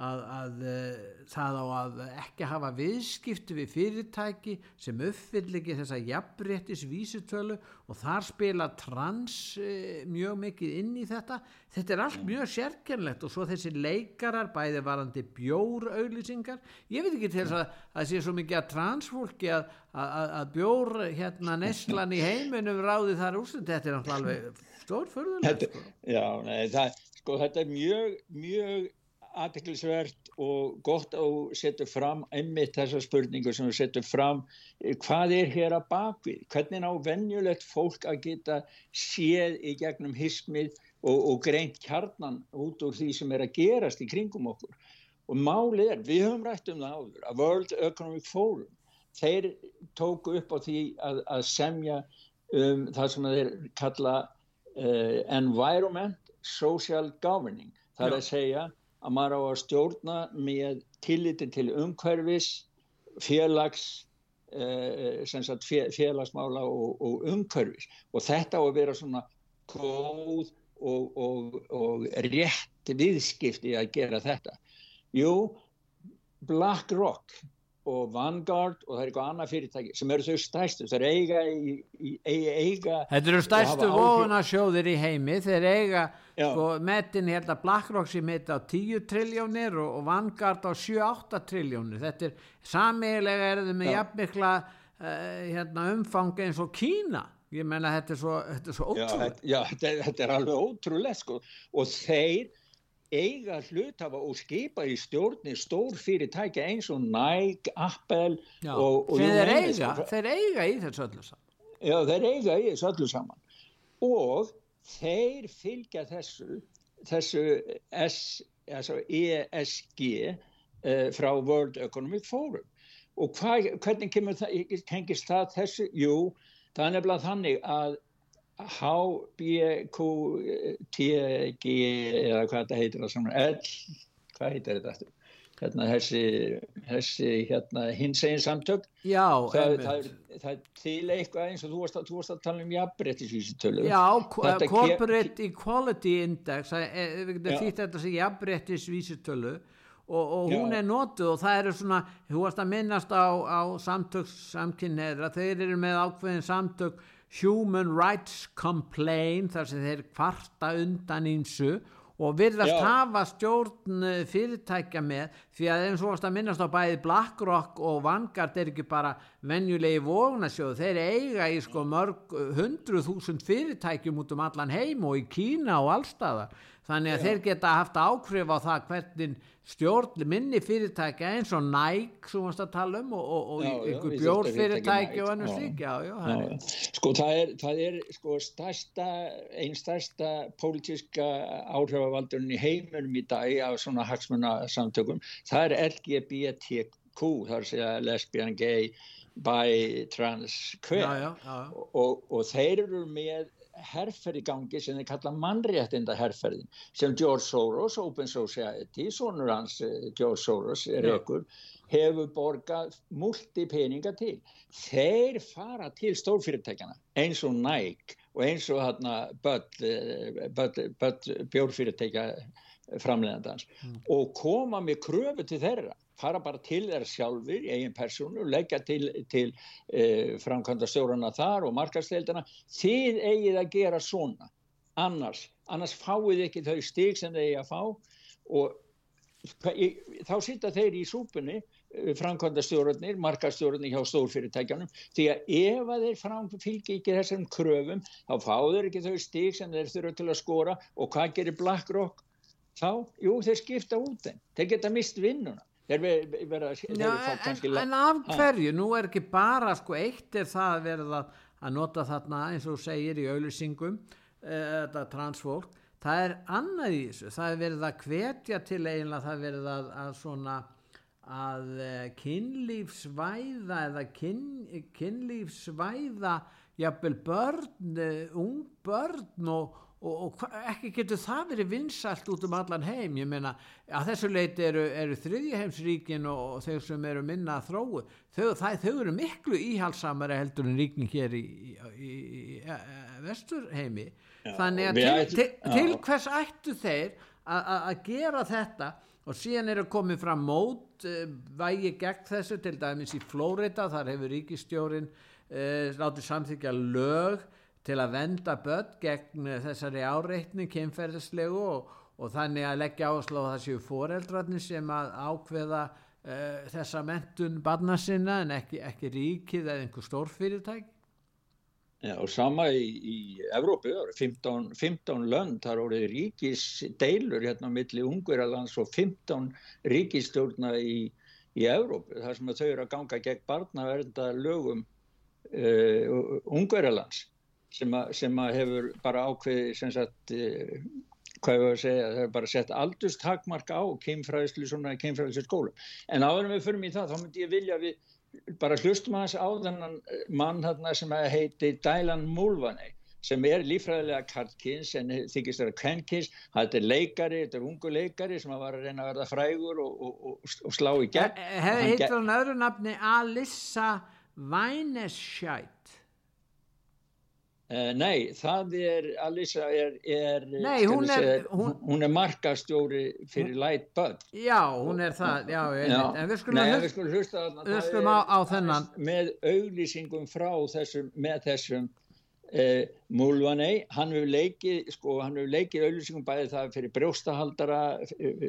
að, að uh, það á að ekki hafa viðskipti við fyrirtæki sem uppfyll ekki þessa jafnréttis vísutölu og þar spila trans uh, mjög mikið inn í þetta. Þetta er allt mjög sérkennlegt og svo þessi leikarar bæði varandi bjórauðlýsingar ég veit ekki til þess að það sé svo mikið að transfólki að, að bjór hérna neslan í heiminum ráði þar úr þetta er alveg stórförðulegt sko. Já, nei, það, sko þetta er mjög mjög aðteklisvert og gott að setja fram einmitt þessa spurningu sem við setjum fram hvað er hér að bakvið? Hvernig á vennjulegt fólk að geta séð í gegnum hismið og, og greint kjarnan út úr því sem er að gerast í kringum okkur? Og málið er, við höfum rætt um það áður að World Economic Forum þeir tóku upp á því að, að semja um það sem þeir kalla uh, environment social governing. Það er að segja að maður á að stjórna með tilliti til umhverfis, félags, eh, sagt, félagsmála og, og umhverfis og þetta á að vera svona góð og, og, og rétt viðskipti að gera þetta. Jú, BlackRock og Vanguard og það er eitthvað annað fyrirtæki sem eru þau stæstu, þeir eiga í, í, eiga Þetta eru stæstu vonasjóðir í heimi. Þeir eiga, Já. sko, metin hérna BlackRock sem heit á 10 triljónir og, og Vanguard á 7-8 triljónir, þetta er samiðilega er þau með jafnmikla uh, hérna, umfang eins og Kína. Ég menna þetta er svo, þetta er svo ótrúlega Já, þetta, þetta er alveg ótrúlega sko. Og þeir eiga hlutafa og skipa í stjórni stór fyrirtækja eins og Nike, Apple Já, og, og þeir, eiga, þeir eiga í þessu öllu saman. Já, þeir eiga í þessu öllu saman. Og þeir fylgja þessu þessu S, ESG eh, frá World Economic Forum. Og hva, hvernig kemur það, tengist það þessu? Jú, það er nefnilega þannig að HBQTG eða hvað þetta heitir það saman L, hvað heitir þetta eftir hérna þessi, þessi hérna hinsegin samtök. Já, það, það, það er til eitthvað eins og þú varst að, þú varst að tala um jafnbrettisvísitölu Já, Corporate Equality Index það er því þetta sem jafnbrettisvísitölu og, og hún er notuð og það eru svona þú varst að minnast á, á samtöks samkynneðra, þeir eru með ákveðin samtök Human Rights Complaint þar sem þeir kvarta undan einsu og virðast Já. hafa stjórn eh, fyrirtækja með því að eins og að minnast á bæði BlackRock og Vanguard er ekki bara venjulegi vógnasjóðu, þeir eiga í sko mörg hundru þúsund fyrirtækjum út um allan heim og í Kína og allstaðar þannig að Já. þeir geta haft ákrif á það hvernig stjórn minni fyrirtækja eins og Nike sem við varst að tala um og, og, og já, ykkur bjórfyrirtæki og annars lík sko það er, það er sko stærsta einn stærsta pólitíska áhrifavaldurinn í heimunum í dag af svona hagsmuna samtökum það er LGBTQ það er að segja lesbian, gay bi, trans, queer og, og þeir eru með herrferð í gangi sem þeir kalla mannréttinda herrferðin sem George Soros, Open Society, sonur hans eh, George Soros er ekkur, hefur borgað multipeninga til. Þeir fara til stórfyrirtækjana eins og Nike og eins og eh, bjórfyrirtækja framlegandans mm. og koma með kröfu til þeirra fara bara til þeirra sjálfur í eigin persónu, leggja til, til e, framkvæmda stjórnana þar og markastildina þið eigið að gera svona. Annars annars fáið ekki þau stík sem þeir að fá. Og þá sýta þeir í súpunni eh, framkvæmdastjórnir, markastjórnir hjá stórfyrirtækjanum því að ef að þeir framfylgi ekki þessum kröfum þá fáður ekki þau stík sem þeir þurfa til að skora. Og hvað gerir BlackRock þá? Jú, þeir skipta út þeim. Þeir geta mist vinnuna þeir Já, en, en af hverju? Nú er ekki bara sko eitt er það að verða að nota þarna eins og segir í auðlýsingum eh, þetta transfólk. Það er annað í þessu. Það er verið að hvetja til eiginlega það er verið að, að svona að uh, kynlífsvæða eða kyn, kynlífsvæða jafnvel börn, uh, ung börn og, og, og ekki getur það verið vinsalt út um allan heim? Ég meina að þessu leiti eru, eru þriðjaheimsríkin og, og þau sem eru minna að þróu þau, það, þau eru miklu íhalsamara heldur en ríkin hér í, í, í, í vesturheimi. Já, þannig að til, ætl, til, til hvers ættu þeir að gera þetta? Og síðan eru komið fram mót uh, vægi gegn þessu til dæmis í Flórida þar hefur ríkistjórin uh, látið samþykja lög til að venda börn gegn uh, þessari áreitni kemferðislegu og, og þannig að leggja að það séu foreldrarnir sem að ákveða þessa mentun barna sinna en ekki, ekki ríkið eða einhver stórfyrirtæk Já, og sama í, í Evrópu, 15, 15 lönd, þar voru ríkis deilur hérna á milli Ungverðarlands og 15 ríkistjórna í, í Evrópu, þar sem þau eru að ganga gegn barnaverða lögum uh, Ungverðarlands sem, sem að hefur bara ákveði sem sagt, uh, hvað ég var að segja, það er bara sett aldurstakmark á keimfræðislu, svona keimfræðislu skólu. En áður en við förum í það, þá myndi ég vilja við bara hlustum aðeins á þennan eh, mann hérna sem heiti Dylan Mulvaney sem er lífræðilega kartkins en þykist það er kvenkins, þetta er leikari, þetta er ungu leikari sem var að reyna að verða frægur og, og, og, og slá í gegn. Hittur hann öðru nafni Alissa Weinesscheidt? Uh, nei, það er, Alisa er, er, nei, hún, er hún, hún er markastjóri fyrir Light Bud. Já, hún er það, já, já. en við skulum, nei, við skulum hlusta við skulum á, á þennan. Með auglýsingum frá þessum, með þessum eh, Mulvaney, hann hefur leikið, sko, hann hefur leikið auglýsingum bæði það fyrir brjóstahaldara,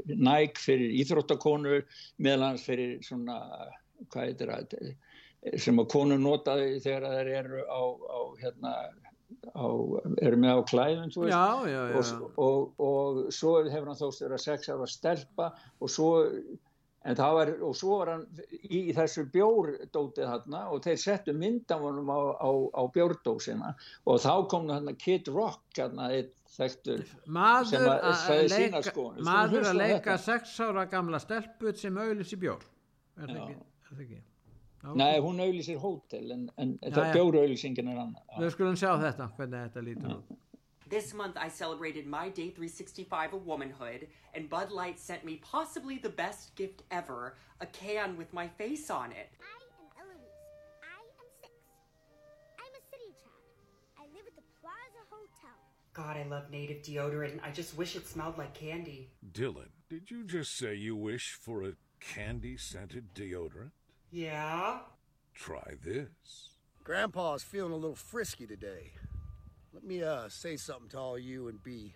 næk fyrir íþróttakonur, meðlans fyrir svona, hvað heitir það, sem að konur notaði þegar þeir eru á, á hérna á, erum við á klæðum já, já, já. Og, og, og svo hefur hann þóst verið að sex ára stelpa og svo var, og svo var hann í, í þessu bjórdótið hann og þeir settu myndamunum á, á, á bjórdósina. Og þá kom hann Kid Rock hann þekktur maður að leika, maður að leika sex ára gamla stelput sem auðlis í bjór er það ekki? Nei, hún auðlýsir hótel en, en það bjóru auðlýsingin er annað Við skulum sjá þetta, hvernig þetta lítur út This month I celebrated my day 365 of womanhood and Bud Light sent me possibly the best gift ever, a can with my face on it. I am Eloise. I am six. I'm a city child. I live at the Plaza Hotel. God, I love native deodorant. And I just wish it smelled like candy. Dylan, did you just say you wish for a candy scented deodorant? Yeah? Try this. Grandpa's feeling a little frisky today. Let me uh, say something to all you and be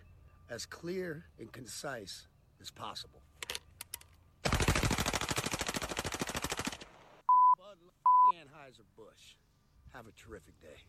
as clear and concise as possible. Bud Anheuser-Busch. Have a terrific day.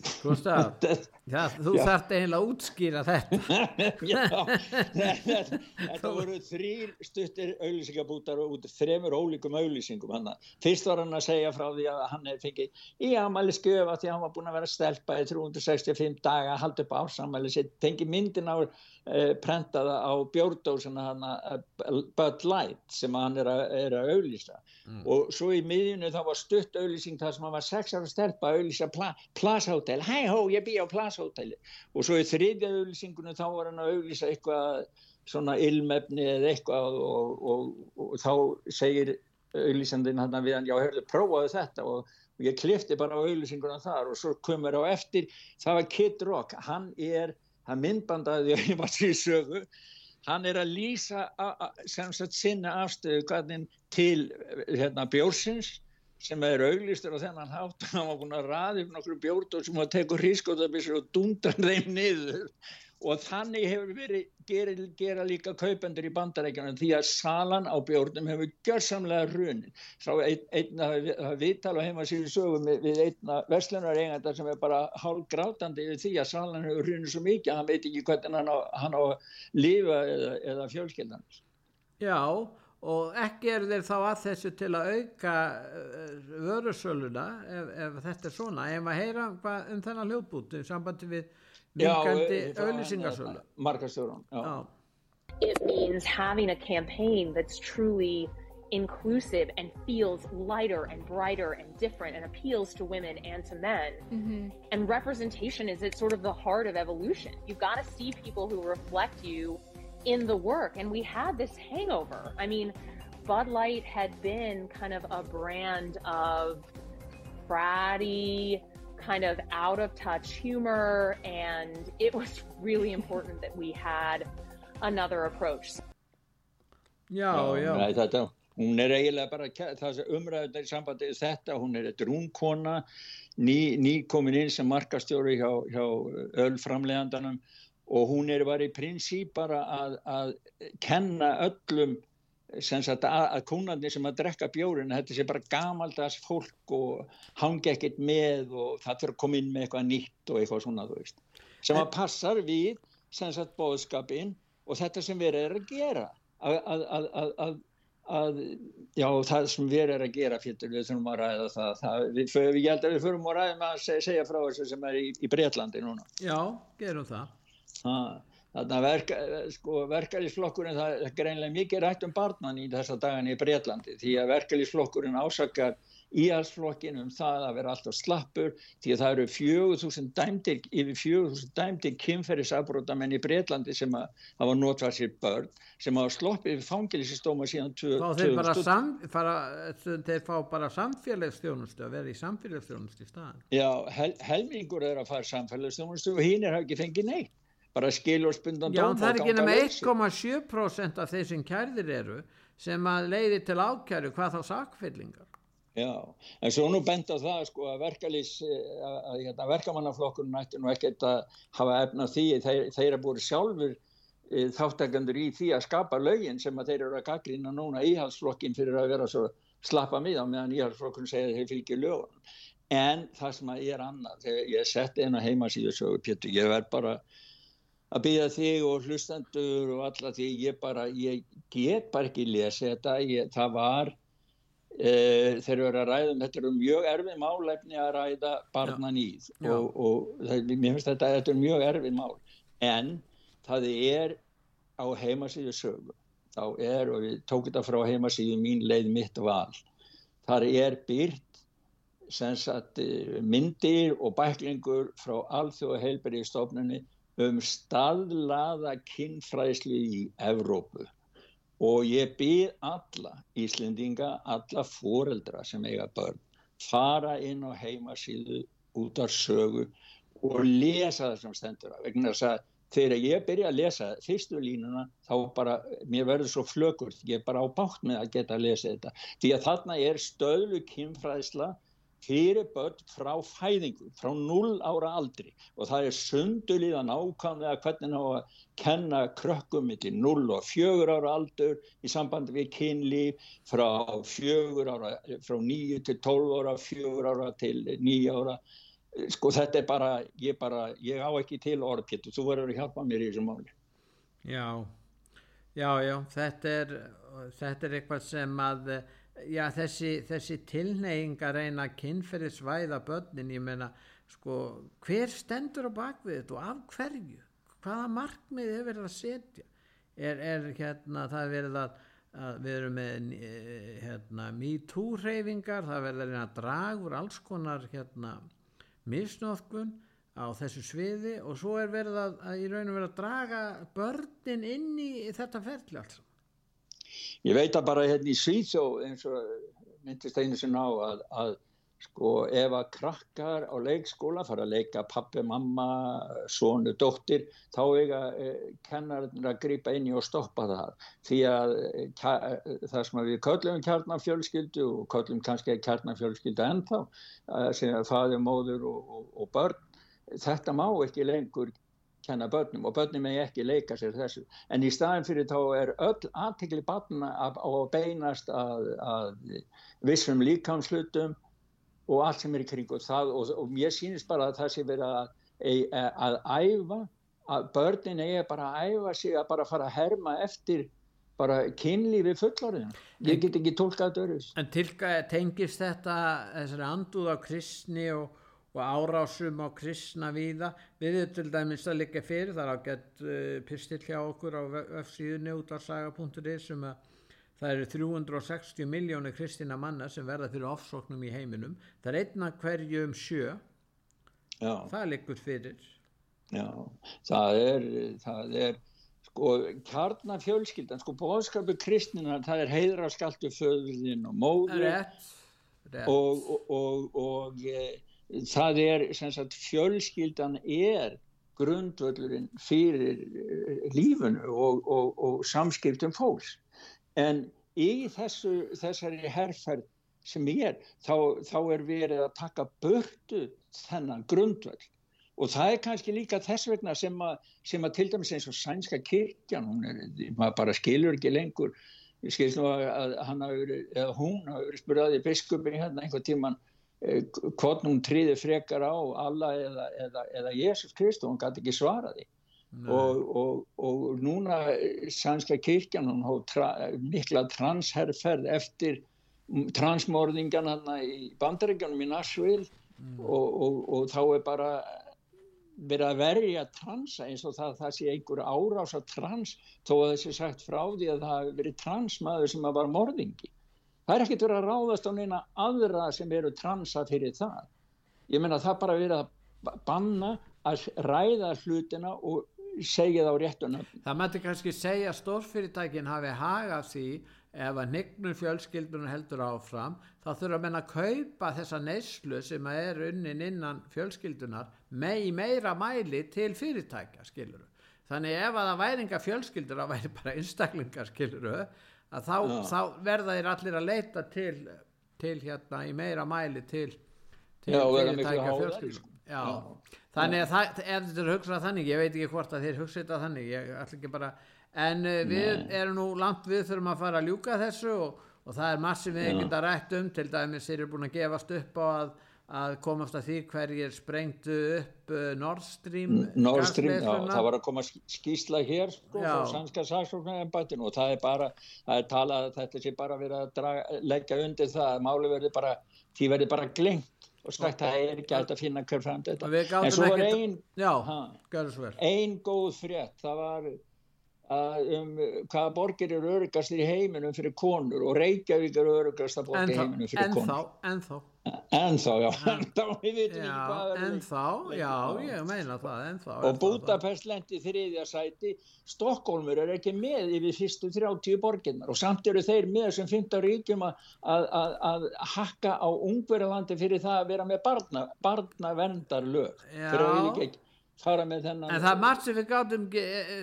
Gustaf, [LAUGHS] já, þú þarft eiginlega að útskýra þetta. [LAUGHS] Já, [LAUGHS] þetta, þetta voru þrýr stuttir auðlýsingabútar út þremur ólíkum auðlýsingum hann. Fyrst var hann að segja frá því að hann fengið í amæli skjöfa því að hann var búin að vera stelpa í 365 daga að halda upp ásamæli sitt, fengið myndin á uh, prentaða á bjórdósina hann að uh, Bud Light sem hann er að, er að auðlýsa mm. og svo í miðjunu þá var stutt auðlýsing þar sem hann var sex ára stelpa að auðlýsa pla, Plaza Hotel, hæ hó ég bý á Plaza Hotel og svo í þriðja auðlýsingunum þá var hann að auðlýsa eitthvað svona ilmefni eða eitthvað og, og, og, og þá segir auðlýsandinn hann við hann, já hörðu prófaðu þetta. Og ég klifti bara á auðlýsinguna þar og svo komur á eftir. Það var Kid Rock, hann er hann myndbandaði að ég var því sögu. Hann er að lýsa sem sagt sinna afstöðu til hérna, bjórsins sem er auglistur á þennan hátt [LAUGHS] hann var búin að raði upp nokkru bjórn sem að teku hrískótabissur og dundra þeim niður. Og þannig hefur verið gera, gera líka kaupendur í bandarækjunum því að salan á bjórnum hefur gjörsamlega runin sá einn ein, að viðtal og heima síðu sögum við, einna verslunar eigandar sem er bara hálf grátandi við því að salan hefur runin svo mikið að hann veit ekki hvernig hann á, hann á lifa eða, eða fjölskyldan. Já og ekki er þeir þá að þessu til að auka uh, vörusöluna ef, ef þetta er svona ef maður heyra um þennan hljóðbúti sambandi við minkandi auðlýsingarsölu markastjórun It means having a campaign that's truly inclusive and feels lighter and brighter and different and appeals to women and to men. Mm-hmm. And representation is at sort of the heart of evolution. You've got to see people who reflect you in the work. And we had this hangover. I mean, Bud Light had been kind of a brand of bratty, kind of out of touch humor. And it was really important that we had another approach. Já, já. Nei, þetta, hún er eiginlega bara, það sem umræður í sambandi þetta, hún er drúnkona, ný, ný komin inn sem markastjóri hjá, hjá ölframlegandanum og hún er bara í prinsíp bara að, að kenna öllum Sagt, að, að kúnarnir sem að drekka bjórin þetta sé bara gamaldags fólk og hangi ekkert með og það fyrir að koma inn með eitthvað nýtt og eitthvað svona veist, sem að passar við sem sagt bóðskapin og þetta sem við erum að gera. Að, að, að já það sem við erum að gera fyrir við þurfum að ræða það, það við, við, ég held að við þurfum að ræða með að segja frá þessu sem er í, í Breitlandi núna. Já, gerum það Að verka, sko, verkalýsflokkurinn, það er greinlega mikið rætt um barnan í þessa dagan í Breitlandi því að verkalýsflokkurinn ásakar íhalsflokkin um það að vera alltaf slappur því að það eru 4.000 dæmdir, yfir 4.000 dæmdir kynferðisafbrótamenn í Breitlandi sem að hafa notvað sér börn sem hafa sloppið fangilsistóma síðan 2000. Þeir, bara sam, fara, þeir fá bara samfélagsstjónustu að vera í samfélagsstjónustu í staðan. Já, hel, helmingur er að fara samfélagsstjónustu og hinn er hafa ekki fengið neitt bara skilurspundan dóm. Já, það er ekki nema 1,7% af þeir sem kærðir eru sem að leiði til ákjæru hvað þá sakfyllingar. Já, en svo nú benda það sko að verkalýs, að, að, að verkamannaflokkurinn ætti nú ekkert að hafa efna því, þeir, þeir eru búin sjálfur e, þáttakandur í því að skapa lögin sem að þeir eru að gaggrina núna íhalsflokkin fyrir að vera svo slappa miða meðan íhalsflokkurinn segir að þeir fylgir lögunum. En það sem að ég er annað, þegar ég setti eina heimasíðu svo, Pétur, ég verð bara að byggja þig og hlustendur og alla því ég bara, ég get bara ekki lesa þetta, ég, það var e, þeir eru að ræða um þetta eru mjög erfið málefni að ræða barnan í og, og það, mér finnst þetta, þetta er mjög erfið mál. En það er á heimasíðu sögu. Þá er, og við tókum þetta frá heimasíðu mín leið mitt val. Þar er byrt sagt, myndir og bæklingur frá alþjóða heilbæriðstofnunni um staðlaða kinnfræðslu í Evrópu. Og ég byrð alla Íslendinga, alla foreldra sem eiga börn, fara inn á heimasíðu út af sögu og lesa það sem stendur af, vegna þess að þegar ég byrja að lesa fyrstu línuna þá bara, mér verður svo flökur ég er bara á bátt með að geta að lesa þetta. Því að þarna er stöðlu kinnfræðsla fyrir börn frá fæðingu, frá 0 ára aldri og það er sundulíð að nákvæmlega hvernig ná að kenna krökkum millir 0 og 4 ára aldur í sambandi við kynlíf frá 4 ára, frá 9 til 12 ára, 4 ára til 9 ára. Sko þetta er bara, ég bara, ég á ekki til orðpéttu, þú verður að hjálpa mér í þessu máli. Já, já, já, þetta er, þetta er eitthvað sem að já, þessi, þessi tilneying að reyna að kynferðisvæða börnin, ég meina sko, hver stendur á bakvið þetta og af hverju? Hvaða markmið hefur verið að setja? Er, er hérna það verið að við erum með eh, hérna MeToo reyfingar það verður að draga úr alls konar hérna misnóðkun á þessu sviði og svo er verið að, að í rauninu verið að draga börnin inn í þetta ferli alls Ég veit að bara hérna í Svíþjó eins og myndist einu sinna á að, að sko ef að krakkar á leikskóla fara að leika pappi, mamma, sonu, dóttir þá eiga eh, kennarinn að gripa inn í og stoppa það því að eh, það sem við köllum kjarnafjölskyldu og köllum kannski kjarnafjölskyldu ennþá sem er faður, móður og, og, og börn þetta má ekki lengur kenna börnum og börnum er ekki leika sér þessu. En í staðin fyrir þá er öll aðtekli barna að, að beinast að, að vissum líkamslutum og allt sem er í kring og það. Og, og ég sýnist bara að það sé verið að, að æfa að börnin eigi bara að æfa sig að bara fara að herma eftir bara kynlífi fullorðin ég get ekki tólkað dörus En tilka tengist þetta þessari anduð á kristni og og árásum á kristna víða. Við erum til dæmis að líka fyrir það er ágætt uh, pistill hjá okkur á F7 útvarsaga.is sem að það eru 360 miljónir kristina manna sem verða fyrir ofsóknum í heiminum. Það er einna hverju um sjö. Já. það liggur fyrir. Já, það er það er sko kjarnafjölskyldan sko bóðskapu kristnina það er heiðraskaltu föðurinn og móður rétt, rétt. og og, og, og það er sagt, fjölskyldan er grundvöldurinn fyrir lífunu og, og, og samskiptum fólks. En í þessu, þessari herrferð sem ég er þá, þá er verið að taka börtu þennan grundvöld og það er kannski líka þess vegna sem að, sem að til dæmis eins og sænska kirkjan hún er, maður bara skilur ekki lengur. Ég skil nú að verið, eða hún hafi verið spurðaði biskupin hérna einhver tíman hvort hún tríði frekar á alla eða, eða, eða Jésús Krist og hún gæti ekki svaraði og, og, og núna sænska kirkjan hún hóð tra, mikla transherrferð eftir transmorðingan hann í bandaríkjanum í Nashville. Mm. og, og þá er bara verið að verja transa eins og það, það sé einhver árás að trans þó að þessi sagt frá því að það verið transmaður sem að var morðingi það er ekkert verið að ráðast á neina aðra sem eru transa fyrir það. Ég menna það bara verið að banna að ræða hlutina og segja það á réttuna það mætti kannski segja að stórfyrirtækin hafi hagað því ef að nignum fjölskyldunum heldur áfram þá þurfa menna að kaupa þessa neyslu sem er unnin innan fjölskyldunar með í meira mæli til fyrirtækja skiluru þannig ef að það væringa fjölskyldur að væri bara einstaklingar skiluru að þá, þá verða þeir allir að leita til, til hérna í meira mæli til, til Já, fyrirtækja fjölskyldum Já. Já. þannig að það, ef þetta er hugsað þannig ég veit ekki hvort að þeir hugsað þetta þannig ég ætla ekki bara en uh, við Nei. erum nú langt við þurfum að fara að ljúka þessu og, og það er massi við ekkert að rætt um til dæmis þeir eru búin að gefast upp á að að komast að því hverjir sprengtu upp uh, Nord Stream Nord Stream, já, það var að koma skýsla hér sko, frá sannska saksóknarembættinu og það er bara, það er talað þetta sé bara verið að draga, leggja undir það að máli verði bara, því verði bara glengt og sagt að það er ekki hægt að finna hver fram þetta, en svo var ein já, ein góð frétt, það var um hvaða borgir eru örugast í heiminum fyrir konur og Reykjavík eru örugast að borga í heiminum fyrir konur. en þá en þá, já, en [LAUGHS] þá við veitum ekki hvað en þá, já, ég meina það en þá, og Budapest lendi þriðja sæti. Stokkólmur er ekki með yfir fyrstu 30 borginnar og samt eru þeir með sem 15 ríkjum að, að, að hakka á ungverðalandi fyrir það að vera með barna, barna fyrir að við ekki fara með þennan en það er margt sem við gátum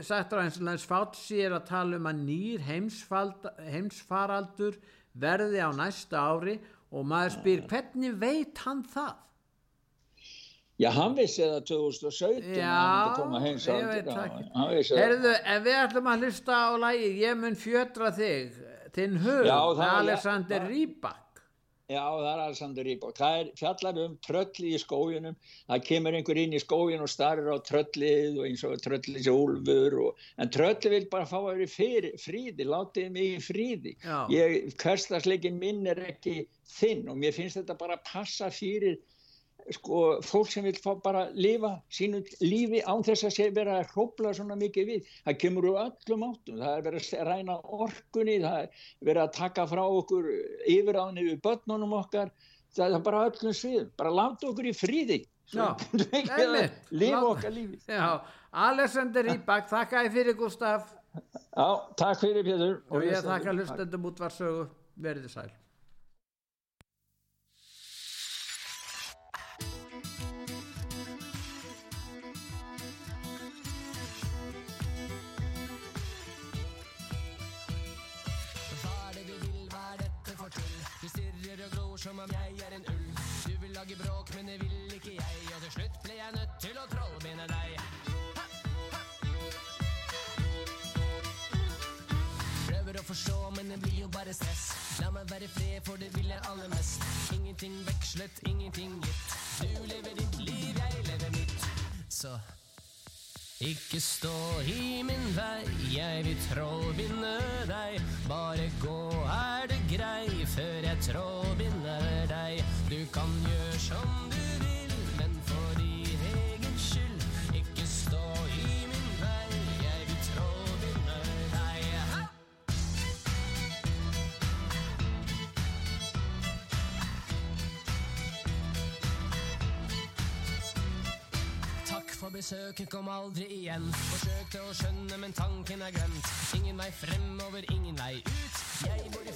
sagt á eins og næst Fátsi er að tala um að nýr heimsfaraldur verði á næsta ári og maður spyr hvernig veit hann það? Já, hann vissi það 2017 Já, ég veit það Herðu, en við ætlum að hlusta á lægi Ég mun fjötra þig Þinn hug, Alexander Rybak Já, það er Alexander Rybak. Það er fjallar um trölli í skójunum. Það kemur einhver inn í skójun og starrir á tröllið og eins og tröllið sé úlfur. Og, en trölli vil bara fá að vera í fríði, látið mig í fríði. Ég, hverslasleikin minn er ekki þinn og mér finnst þetta bara að passa fyrir sko, fólk sem vil fá bara lifa sínu lífi án þess að sé vera að hrópla svona mikið við. Það kemur úr öllum áttum. Það er verið að ræna orkunni það er verið að taka frá okkur yfiráðinni við börnunum okkar. Það er bara öllum svið bara láta okkur í fríði lifa okkar lífi. Já, Alexander Rybak þakka ég fyrir Gustaf. Já, takk fyrir Pétur. Og ég þakka hlustendum útvarsögu verðið sæl som om jeg er en ulv. Du vil lage bråk, men det vil ikke jeg. Og til slutt ble jeg nødt til å trollbinde deg. Prøver å forstå, men det blir jo bare stress. La meg være fred, for det vil jeg aller mest. Ingenting vekslet, ingenting gitt. Du lever ditt liv, jeg lever mitt. Så ikke stå i min vei, jeg vil trollbinde deg. Bare gå, er det grei, før jeg trådbinder deg. Du kan gjøre som du vil, men for din egen skyld. Ikke stå i min vei, jeg vil trådbinde deg. Ha! Takk for besøket, kom aldri igjen. Forsøkte å skjønne, men tanken er glemt. Ingen vei fremover, ingen vei ut. Jeg bor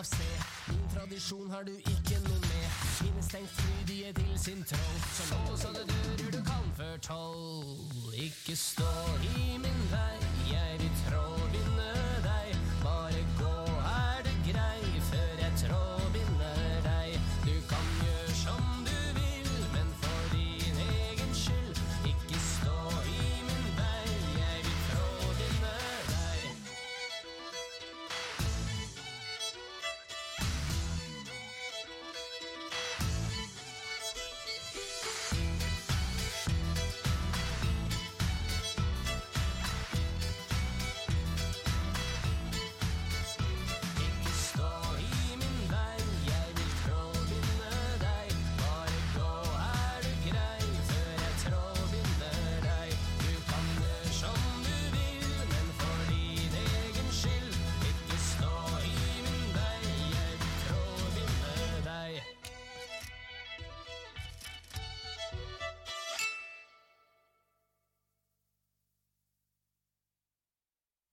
av sted. Min tradisjon har du ikke noe med. Svinestengt flydige til sin troll. Så lås alle dører du kan før tolv. Ikke stå i min vei, jeg vil